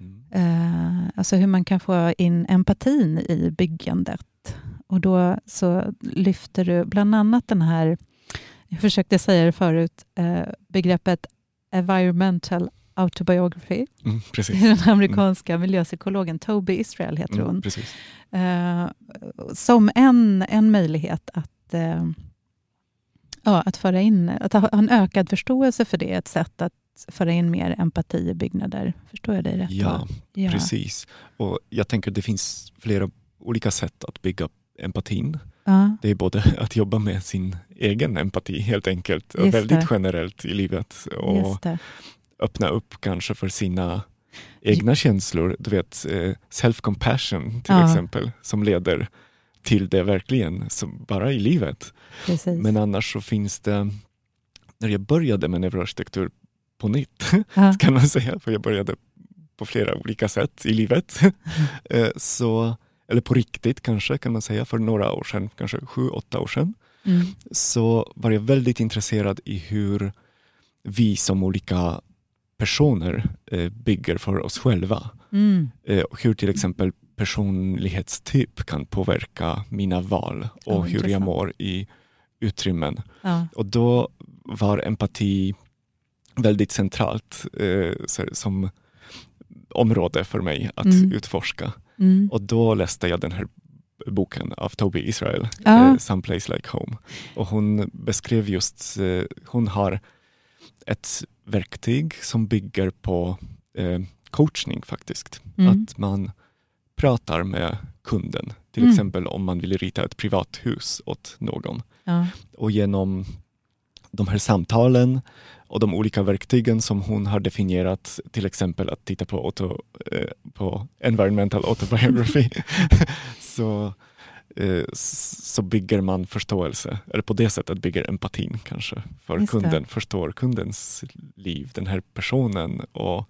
Mm. Uh, alltså hur man kan få in empatin i byggandet och då så lyfter du bland annat den här, jag försökte säga det förut, eh, begreppet environmental autobiography. Mm, den amerikanska miljöpsykologen Toby Israel heter mm, hon. Eh, som en, en möjlighet att, eh, ja, att föra in, att ha en ökad förståelse för det, ett sätt att föra in mer empati i byggnader. Förstår jag dig rätt? Ja, ja, precis. Och jag tänker att det finns flera olika sätt att bygga empatin. Ja. Det är både att jobba med sin egen empati helt enkelt, och väldigt generellt i livet. Och öppna upp kanske för sina egna känslor. Du vet, eh, self-compassion till ja. exempel, som leder till det verkligen, som bara i livet. Precis. Men annars så finns det, när jag började med neuroarkitektur på nytt, ja. kan man säga, för jag började på flera olika sätt i livet, mm. så, eller på riktigt kanske, kan man säga, för några år sedan, kanske sju, åtta år sedan, mm. så var jag väldigt intresserad i hur vi som olika personer eh, bygger för oss själva. Mm. Eh, hur till exempel personlighetstyp kan påverka mina val och oh, hur jag mår i utrymmen. Ja. Och då var empati väldigt centralt eh, som område för mig att mm. utforska. Mm. Och då läste jag den här boken av Toby Israel, ja. eh, Some Place Like Home. Och hon beskrev just, eh, hon har ett verktyg som bygger på eh, coachning faktiskt. Mm. Att man pratar med kunden, till mm. exempel om man vill rita ett privathus åt någon. Ja. Och genom de här samtalen och de olika verktygen som hon har definierat, till exempel att titta på, auto, eh, på environmental autobiography, så Eh, så bygger man förståelse, eller på det sättet bygger empatin kanske för kunden, förstår kundens liv, den här personen och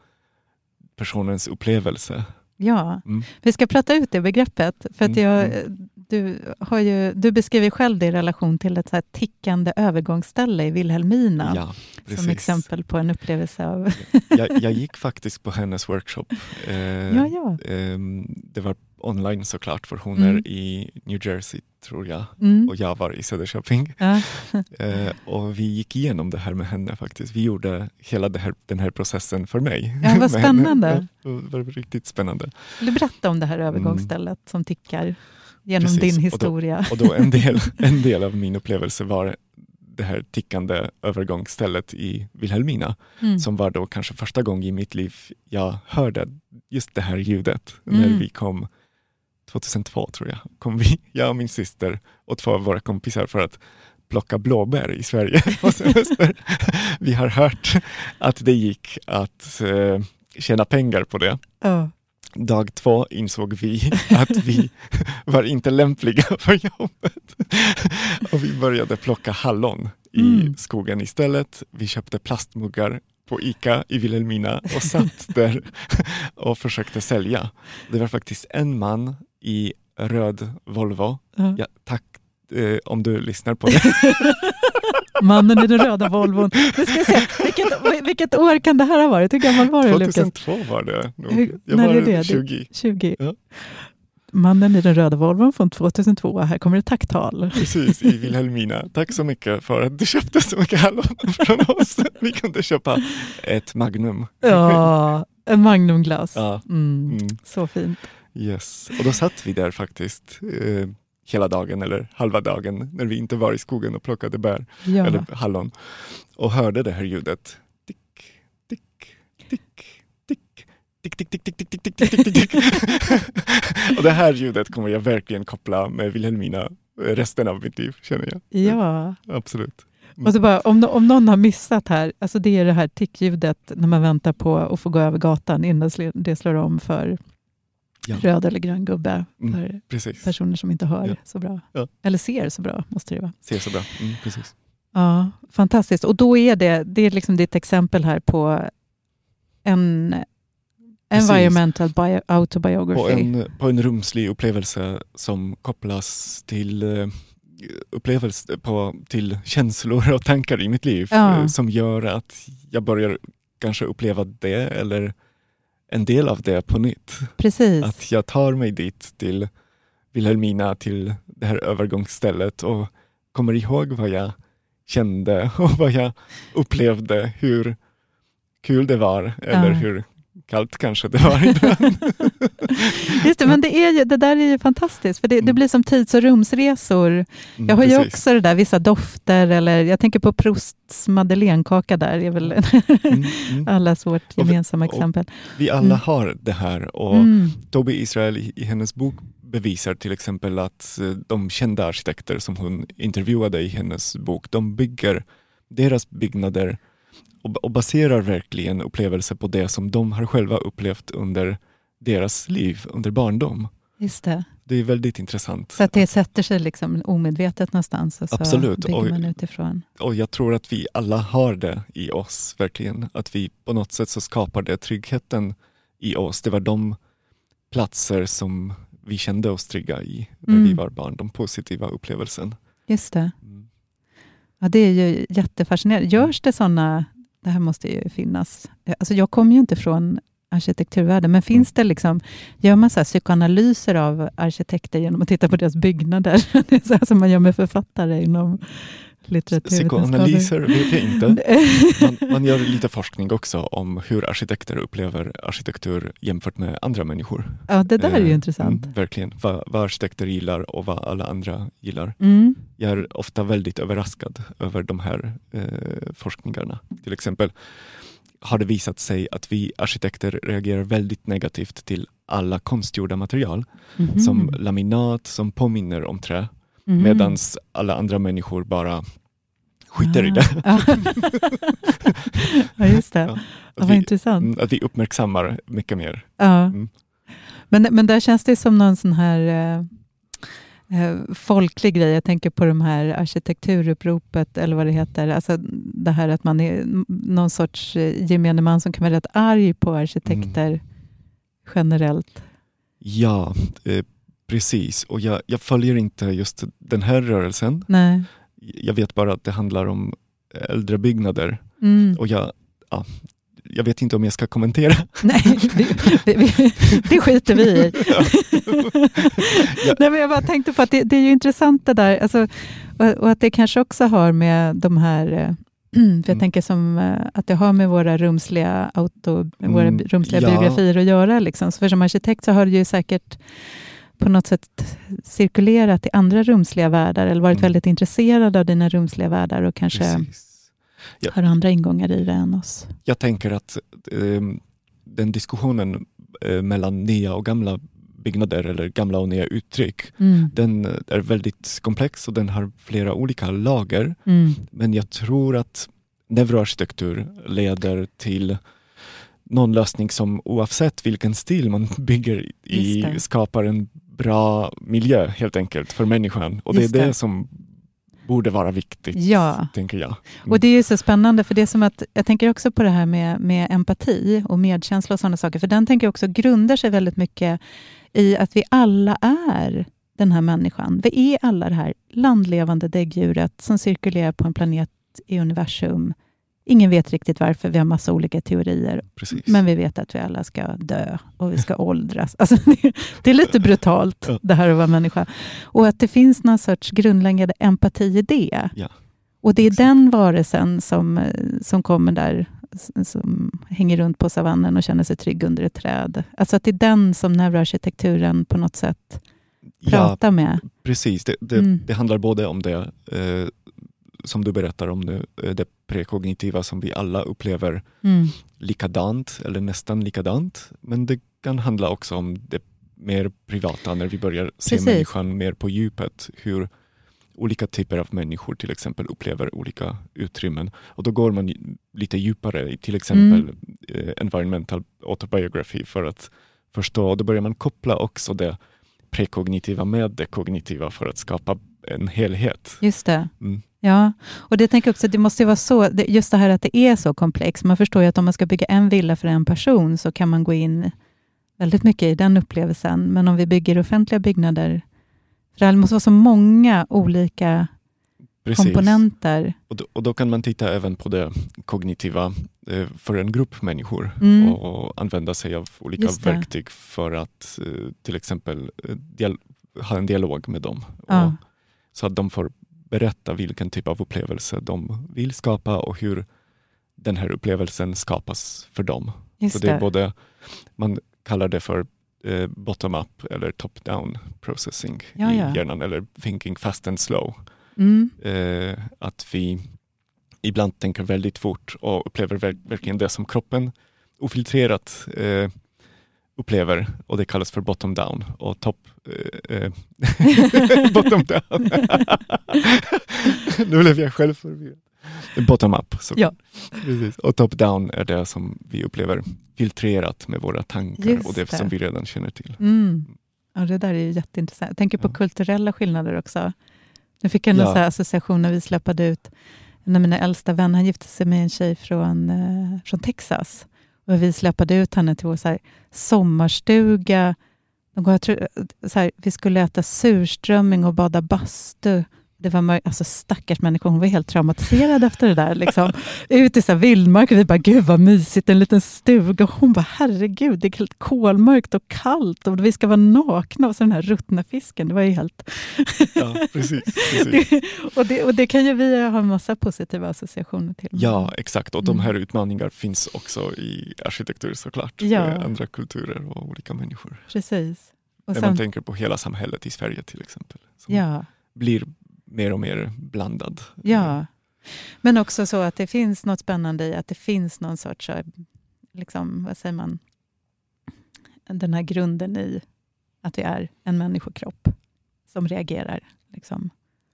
personens upplevelse. Ja, mm. vi ska prata ut det begreppet. För att mm, jag, mm. Du, har ju, du beskriver själv det i relation till ett så tickande övergångsställe i Vilhelmina. Ja, som exempel på en upplevelse av... jag, jag gick faktiskt på hennes workshop. Eh, ja, ja. Eh, det var online såklart, för hon mm. är i New Jersey tror jag mm. och jag var i Söderköping. Ja. eh, och vi gick igenom det här med henne faktiskt. Vi gjorde hela här, den här processen för mig. Ja, vad spännande. Det var riktigt spännande. Vill du berätta om det här övergångsstället mm. som tickar genom Precis. din historia? Och då, och då en, del, en del av min upplevelse var det här tickande övergångsstället i Vilhelmina, mm. som var då kanske första gången i mitt liv jag hörde just det här ljudet mm. när vi kom 2002 tror jag, kom vi, jag och min syster och två av våra kompisar för att plocka blåbär i Sverige Vi har hört att det gick att eh, tjäna pengar på det. Oh. Dag två insåg vi att vi var inte lämpliga för jobbet. Och vi började plocka hallon i mm. skogen istället. Vi köpte plastmuggar på ICA i Vilhelmina och satt där och försökte sälja. Det var faktiskt en man i röd Volvo. Uh. Ja, tack eh, om du lyssnar på det. Mannen i den röda Volvon. Nu ska se, vilket, vilket år kan det här ha varit? Hur gammal var du 2002 Lukas? var det nog. Jag när var är det? 20. 20. Ja. Mannen i den röda Volvon från 2002. Här kommer ett tacktal. Precis, i Vilhelmina. Tack så mycket för att du köpte så mycket hallon från oss. Vi kunde köpa ett Magnum. Ja, en Magnumglas. Ja. Mm, mm. Så fint. Yes, och då satt vi där faktiskt eh, hela dagen eller halva dagen när vi inte var i skogen och plockade bär ja. eller hallon och hörde det här ljudet. Tick, tick, tick, tick. Tick, tick, tick, tick, tick, tick, tick, tick, tick. och det här ljudet kommer jag verkligen koppla med Vilhelmina resten av mitt liv, känner jag. Ja. Absolut. Mm. Och så bara, om, om någon har missat här, alltså det är det här tickljudet när man väntar på att få gå över gatan innan det slår om för ja. röd eller grön gubbe mm, för precis. personer som inte hör ja. så bra. Ja. Eller ser så bra, måste det vara. Ser så bra, mm, precis. Ja, fantastiskt. Och då är det, det är liksom ditt exempel här på en Precis. Environmental bio, autobiography. På en, på en rumslig upplevelse som kopplas till uh, upplevelse på, till känslor och tankar i mitt liv uh, som gör att jag börjar kanske uppleva det eller en del av det på nytt. Precis. Att jag tar mig dit till Vilhelmina, till det här övergångsstället och kommer ihåg vad jag kände och vad jag upplevde, hur kul det var eller ja. hur kallt kanske det var ibland. Just det, men det, är ju, det där är ju fantastiskt, för det, det mm. blir som tids och rumsresor. Mm, jag har ju också det där, vissa dofter, eller jag tänker på Prousts madeleinekaka där, är väl mm, mm. allas vårt gemensamma och vi, exempel. vi alla mm. har det här och mm. Toby Israel i, i hennes bok bevisar till exempel att eh, de kända arkitekter som hon intervjuade i hennes bok, de bygger deras byggnader och, och baserar verkligen upplevelser på det som de har själva upplevt under deras liv, under barndom. Just det. Det är väldigt intressant. Så att det sätter sig liksom omedvetet någonstans och så Absolut. bygger och, man utifrån. Och jag tror att vi alla har det i oss, verkligen. Att vi på något sätt så skapar det tryggheten i oss. Det var de platser som vi kände oss trygga i när mm. vi var barn, de positiva upplevelsen. Just det. Mm. Ja, det är ju jättefascinerande. Görs det sådana det här måste ju finnas. Alltså jag kommer ju inte från arkitekturvärlden, men finns mm. det liksom, gör man så här psykoanalyser av arkitekter genom att titta på deras byggnader? Det är så här som man gör med författare inom Psykoanalyser vet jag inte. Man, man, gör lite forskning också om hur arkitekter upplever arkitektur jämfört med andra människor. Ja, det där är ju eh, intressant. Mm, verkligen, vad, vad, arkitekter gillar och vad alla andra gillar. Mm. Jag är ofta väldigt överraskad över de här eh, forskningarna. Till exempel har det visat sig att vi arkitekter reagerar väldigt negativt till alla konstgjorda material, mm. som laminat som påminner om trä Mm. Medan alla andra människor bara skiter ah. i det. ja, just det. Ja, vad vi, intressant. Mm, att vi uppmärksammar mycket mer. Ja. Mm. Men, men där känns det som någon sån här eh, eh, folklig grej. Jag tänker på de här arkitekturuppropet, eller vad det heter. Alltså det här att man är någon sorts eh, gemene man som kan vara rätt arg på arkitekter mm. generellt. Ja, eh, Precis, och jag, jag följer inte just den här rörelsen. Nej. Jag vet bara att det handlar om äldre byggnader. Mm. Och jag, ja, jag vet inte om jag ska kommentera. Nej, det, det, det skiter vi i. Ja. Nej, men jag bara tänkte på att det, det är ju intressant det där, alltså, och, och, att det kanske också har med de här eh, för jag mm. tänker som eh, att det har med våra rumsliga, auto, våra mm, rumsliga ja. biografier att göra. Liksom. Så för som arkitekt så har det ju säkert på något sätt cirkulerat i andra rumsliga världar eller varit mm. väldigt intresserad av dina rumsliga världar och kanske ja. har andra ingångar i det än oss. Jag tänker att eh, den diskussionen eh, mellan nya och gamla byggnader eller gamla och nya uttryck, mm. den är väldigt komplex och den har flera olika lager. Mm. Men jag tror att neuroarkitektur leder till någon lösning som oavsett vilken stil man bygger i skapar en bra miljö helt enkelt för människan. Och det är det. det som borde vara viktigt, ja. tänker jag. Mm. Och Det är så spännande, för det som att, jag tänker också på det här med, med empati och medkänsla och sådana saker, för den tänker jag också grundar sig väldigt mycket i att vi alla är den här människan. Vi är alla det här landlevande däggdjuret som cirkulerar på en planet i universum Ingen vet riktigt varför, vi har massa olika teorier. Precis. Men vi vet att vi alla ska dö och vi ska åldras. Alltså, det är lite brutalt, det här att vara människa. Och att det finns någon sorts grundläggande empati i det. Ja. Och det är den varelsen som, som kommer där, som hänger runt på savannen och känner sig trygg under ett träd. Alltså att det är den som neuroarkitekturen på något sätt pratar ja, med. Precis, det, det, mm. det handlar både om det eh, som du berättar om nu, eh, det prekognitiva som vi alla upplever mm. likadant eller nästan likadant. Men det kan handla också om det mer privata när vi börjar se Precis. människan mer på djupet. Hur olika typer av människor till exempel upplever olika utrymmen. Och då går man lite djupare i till exempel mm. Eh, environmental autobiography för att förstå. Och då börjar man koppla också det prekognitiva med det kognitiva för att skapa en helhet. Just det. Mm. Ja, och det tänker jag också, det måste vara så, just det här att det är så komplext. Man förstår ju att om man ska bygga en villa för en person, så kan man gå in väldigt mycket i den upplevelsen. Men om vi bygger offentliga byggnader, för det måste vara så många olika Precis. komponenter. Och då, och då, kan man titta även på det kognitiva eh, för en grupp människor mm. och, och, använda sig av olika verktyg för att eh, till exempel eh, ha en dialog med dem. Ja. Och, så att de får berätta vilken typ av upplevelse de vill skapa och hur den här upplevelsen skapas för dem. Just så det är det. både, man kallar det för eh, bottom-up eller top-down processing Ja, i ja. hjärnan, eller thinking fast and slow. Mm. Eh, att vi ibland tänker väldigt fort och upplever ver- verkligen det som kroppen ofiltrerat eh, upplever och det kallas för bottom down och top eh, eh, bottom down. nu blev jag själv förvirrad. Bottom up. Så. Ja. Precis. Och top down är det som vi upplever filtrerat med våra tankar Just och det, det. som vi redan känner till. Mm. Ja, det där är jätteintressant. Jag tänker på Ja. kulturella skillnader också. Nu fick jag en Ja. association när vi släppade ut en av mina äldsta vänner, han gifte sig med en tjej från, eh, från Texas. Och vi släpade ut henne till vår så här, sommarstuga. De jag tror, så här, vi skulle äta surströmming och bada bastu. Det var alltså stackars människor, hon var helt traumatiserad efter det där. Liksom. Ut i så här vildmark och vi bara, gud vad mysigt, en liten stuga. Och hon bara, herregud, det är helt kolmörkt och kallt och vi ska vara nakna. Och så den här ruttna fisken, det var ju helt... Ja, precis. precis. Det, och, det, och det kan ju vi ha en massa positiva associationer till. Ja, exakt. Och de Mm. här utmaningarna finns också i arkitektur såklart. Ja. Med andra kulturer och olika människor. Precis. Och När man tänker på hela samhället i Sverige till exempel. Som ja, blir mer och mer blandad. ja. Men också så att det finns något spännande i att det finns någon sorts, här, liksom, vad säger man, den här grunden i att vi är en människokropp som reagerar. Liksom.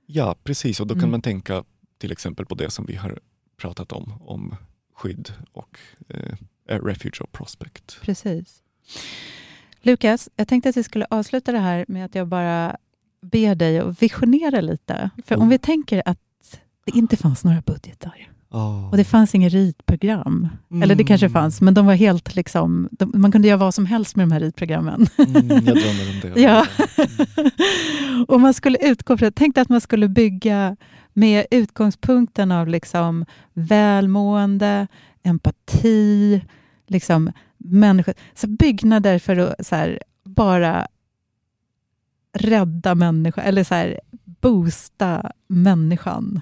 Ja, precis. Och då kan Mm. man tänka till exempel på det som vi har pratat om, om skydd och eh, refuge och prospect. Precis. Lukas, jag tänkte att vi skulle avsluta det här med att jag bara ber dig att visionera lite. För om Mm. vi tänker att det inte fanns några budgetar Oh. och det fanns inget ritprogram. Eller det kanske fanns, men de var helt liksom... De, man kunde göra vad som helst med de här ritprogrammen. Mm, jag drömmer om det. Ja. och man skulle utgå från... Tänk dig att man skulle bygga med utgångspunkten av liksom välmående, empati, liksom människor. Så byggnader för att så här, bara rädda människor, eller så här, boosta människan.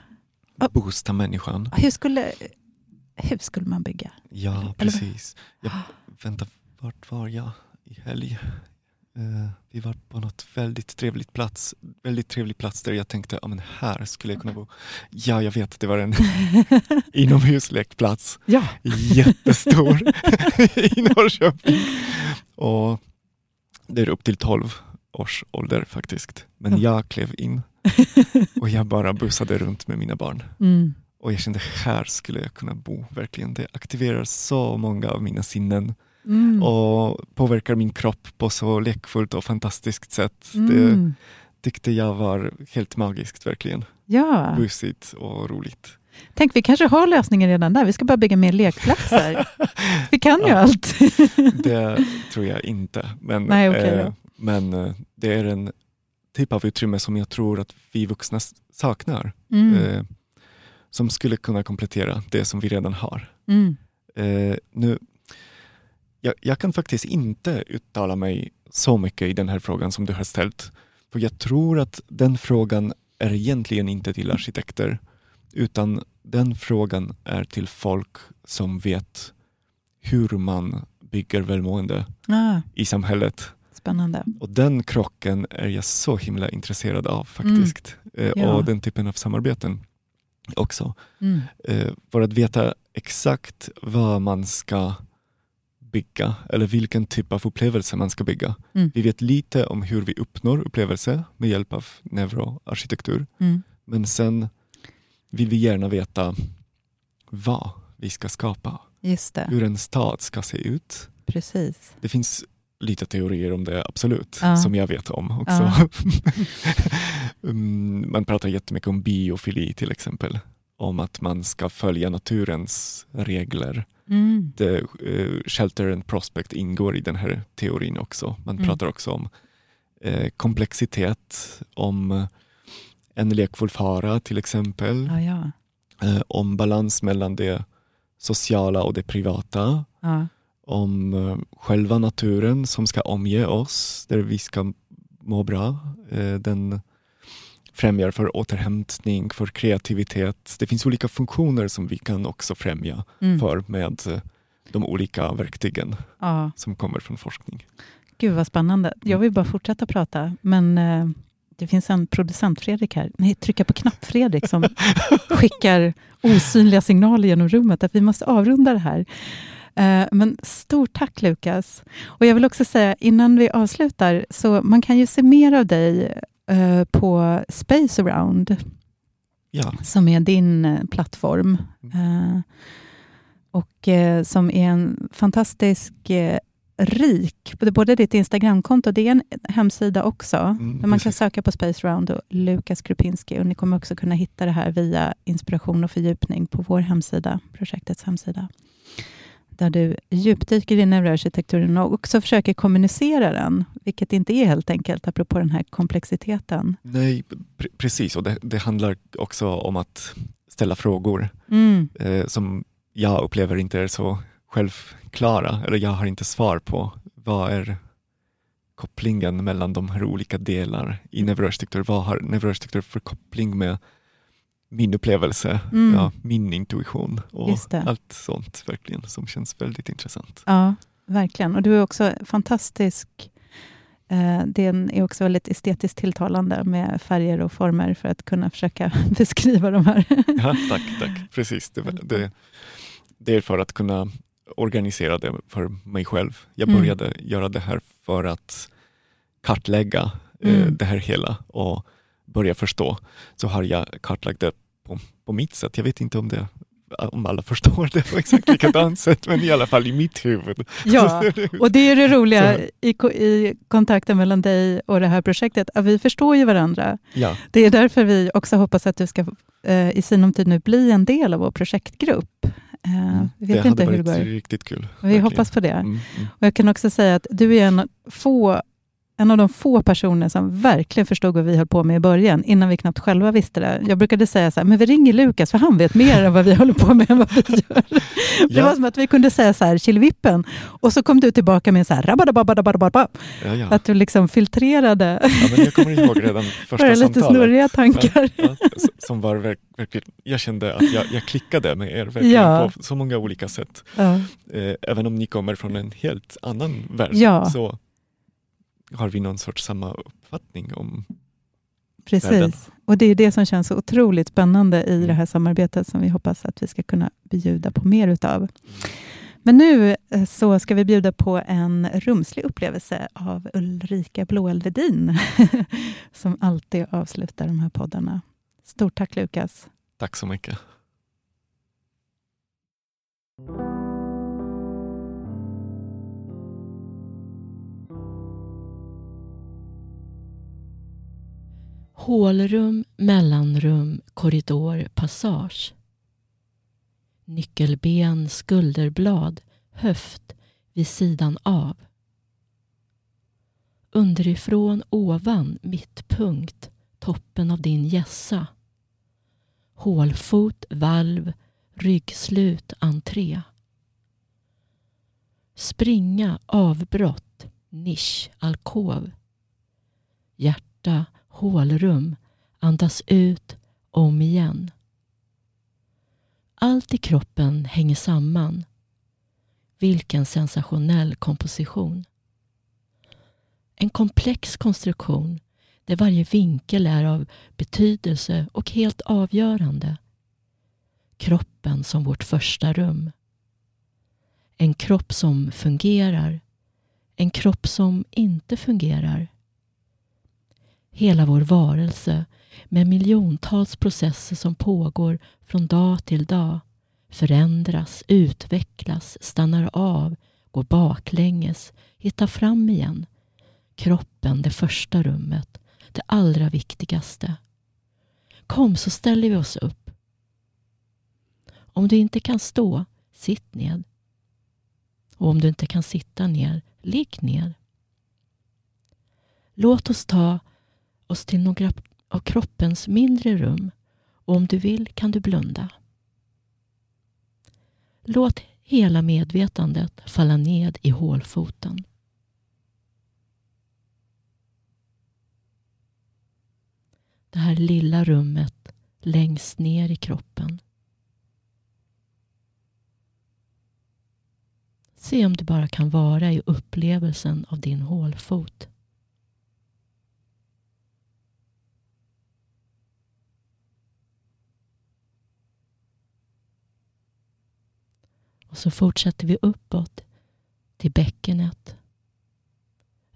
Boosta människan. Hur skulle, hur skulle man bygga? Ja, Eller- precis. Jag, vänta, vart var jag i helg? Eh, vi var på något väldigt trevligt plats, väldigt trevlig plats där jag tänkte, ja men här skulle jag kunna bo. Ja, jag vet, det var en inomhuslekplats, Ja, jättestor i Norrköping. Och det är upp till 12 års ålder faktiskt. Men jag klev in och jag bara bussade runt med mina barn. mm. Och jag kände, här skulle jag kunna bo, verkligen. Det aktiverar så många av mina sinnen Mm. och påverkar min kropp på så lekfullt och fantastiskt sätt. Det Mm. tyckte jag var helt magiskt, verkligen. Ja, Bussigt och roligt. tänk vi kanske har lösningen redan där. Vi ska bara bygga mer lekplatser. Vi kan ju Ja. allt. Det tror jag inte. Men, Nej, okej eh, men eh, det är en typ av utrymme som jag tror att vi vuxna saknar. Mm. Eh, som skulle kunna komplettera det som vi redan har. Mm. Eh, nu, jag, jag kan faktiskt inte uttala mig så mycket i den här frågan som du har ställt. För jag tror att den frågan är egentligen inte till arkitekter, utan den frågan är till folk som vet hur man bygger välmående Ah, i samhället. Spännande. Och den krocken är jag så himla intresserad av faktiskt. Eh, Ja. Och den typen av samarbeten också. Mm. Eh, för att veta exakt vad man ska bygga eller vilken typ av upplevelse man ska bygga. Mm. Vi vet lite om hur vi uppnår upplevelse med hjälp av neuroarkitektur. Mm. Men sen vill vi gärna veta vad vi ska skapa. Hur en stad ska se ut. precis. Det finns lite teorier om det, absolut, Ja. som jag vet om också. Mm, man pratar jättemycket om biofili till exempel. Om att man ska följa naturens regler. Mm. Det, eh, shelter and prospect ingår i den här teorin också. Man Mm. pratar också om eh, komplexitet, om en lekfull fara till exempel. Ja, ja. Eh, om balans mellan det sociala och det privata. ja. Om eh, själva naturen som ska omge oss, där vi ska må bra. Eh, den främjar för återhämtning, för kreativitet. Det finns olika funktioner som vi kan också främja mm. för med eh, de olika verktygen ja. som kommer från forskning. Gud vad spännande. Jag vill bara fortsätta prata, men det finns en producent, Fredrik här. Nej, trycka på knapp Fredrik som skickar osynliga signaler genom rummet att vi måste avrunda det här. Eh, men stort tack Lukas. Och jag vill också säga innan vi avslutar, så man kan ju se mer av dig eh, på Space Around, ja. som är din eh, plattform. Mm. Och som är en fantastisk rik, både ditt Instagramkonto, det är en hemsida också, mm, där man kan söka på Space Round och Lukas Krupinski och ni kommer också kunna hitta det här via inspiration och fördjupning på vår hemsida, projektets hemsida där du djupdyker i neuroarkitekturen och också försöker kommunicera den, vilket inte är helt enkelt, apropå den här komplexiteten. Nej, pre precis. Och det, det, handlar också om att ställa frågor mm. eh, som jag upplever inte är så självklara, eller jag har inte svar på. Vad är kopplingen mellan de här olika delarna i neuroarkitektur? Vad har neuroarkitektur för koppling med min upplevelse, mm. ja, min intuition och allt sånt verkligen som känns väldigt intressant. Ja, verkligen. Och du är också fantastisk. Eh, den är också väldigt estetiskt tilltalande med färger och former för att kunna försöka beskriva de här. ja, tack, tack. Precis. Det, det, det, är för att kunna organisera det för mig själv. Jag mm. började mm. göra det här för att kartlägga eh, mm. det här hela och börja förstå, så har jag kartlagt det på, på mitt sätt. Jag vet inte om det om alla förstår det på exakt likadant sätt, men i alla fall i mitt huvud. Ja, och det är det roliga i, i kontakten mellan dig och det här projektet, att vi förstår ju varandra. Ja. Det är därför vi också hoppas att du ska eh, i sinom tid nu bli en del av vår projektgrupp. Eh, mm. vet det inte hade hur varit riktigt kul. Vi verkligen. hoppas på det. Mm, mm. Och jag kan också säga att du är en få en av de få personer som verkligen förstod vad vi höll på med i början, innan vi knappt själva visste det. Jag brukade säga så här, men vi ringer Lukas, för han vet mer än vad vi håller på med än vad vi gör. Ja. Det var som att vi kunde säga så här, Killevippen, och så kom du tillbaka med så här, ja, ja. att du liksom filtrerade. Ja, men jag kommer ihåg redan första samtalet. lite snurriga tankar. Ja, som var verkligen, jag kände att jag, jag klickade med er verkligen på så många olika sätt. Eh, även om ni kommer från en helt annan värld. Så har vi någon sorts samma uppfattning om Precis, världen. och det är det som känns så otroligt spännande i mm. det här samarbetet som vi hoppas att vi ska kunna bjuda på mer utav. Mm. Men nu eh, så ska vi bjuda på en rumslig upplevelse av Ulrika Blåeldvedin som alltid avslutar de här poddarna. Stort tack Lukas. Tack så mycket. Hålrum, mellanrum, korridor, passage. Nyckelben, skulderblad, höft vid sidan av. Underifrån, ovan, mittpunkt, toppen av din gässa. Hålfot, valv, ryggslut, entré. Springa, avbrott, nisch, alkov. Hjärta, hålrum, andas ut, om igen. Allt i kroppen hänger samman. Vilken sensationell komposition. En komplex konstruktion där varje vinkel är av betydelse och helt avgörande. Kroppen som vårt första rum. En kropp som fungerar. En kropp som inte fungerar hela vår varelse med miljontals processer som pågår från dag till dag, förändras, utvecklas, stannar av, går baklänges, hittar fram igen. Kroppen, det första rummet, det allra viktigaste. Kom så ställer vi oss upp. Om du inte kan stå, sitt ned. Och om du inte kan sitta ner, ligg ner. Låt oss ta oss till några av kroppens mindre rum och om du vill kan du blunda. Låt hela medvetandet falla ned i hålfoten. Det här lilla rummet längst ner i kroppen. Se om du bara kan vara i upplevelsen av din hålfot. Och så fortsätter vi uppåt till bäckenet.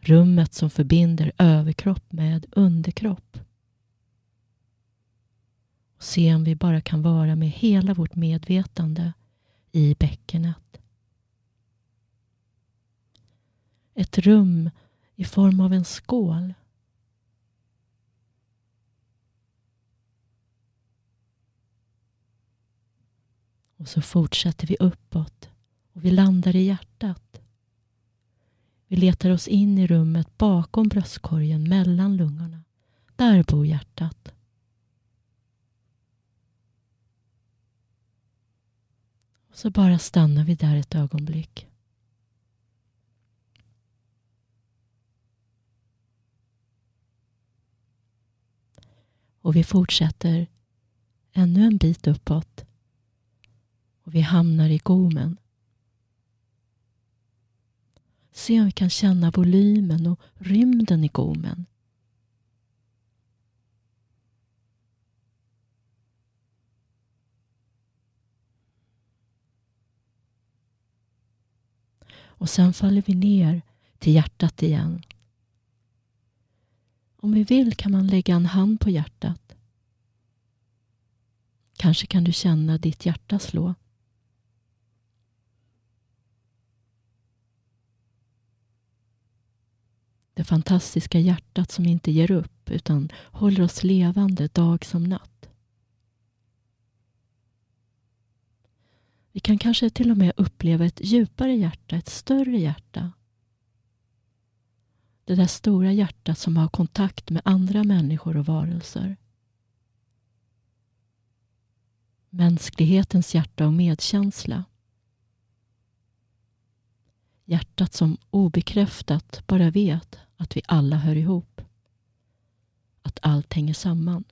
Rummet som förbinder överkropp med underkropp. Och se om vi bara kan vara med hela vårt medvetande i bäckenet. Ett rum i form av en skål. Och så fortsätter vi uppåt och vi landar i hjärtat. Vi letar oss in i rummet bakom bröstkorgen mellan lungorna. Där bor hjärtat. Och så bara stannar vi där ett ögonblick. Och vi fortsätter ännu en bit uppåt. Och vi hamnar i gommen. Se om vi kan känna volymen och rymden i gommen. Och sen faller vi ner till hjärtat igen. Om vi vill kan man lägga en hand på hjärtat. Kanske kan du känna ditt hjärta slå. Det fantastiska hjärtat som inte ger upp utan håller oss levande dag som natt. Vi kan kanske till och med uppleva ett djupare hjärta, ett större hjärta. Det där stora hjärtat som har kontakt med andra människor och varelser. Mänsklighetens hjärta och medkänsla. Hjärtat som obekräftat bara vet att vi alla hör ihop. Att allt hänger samman.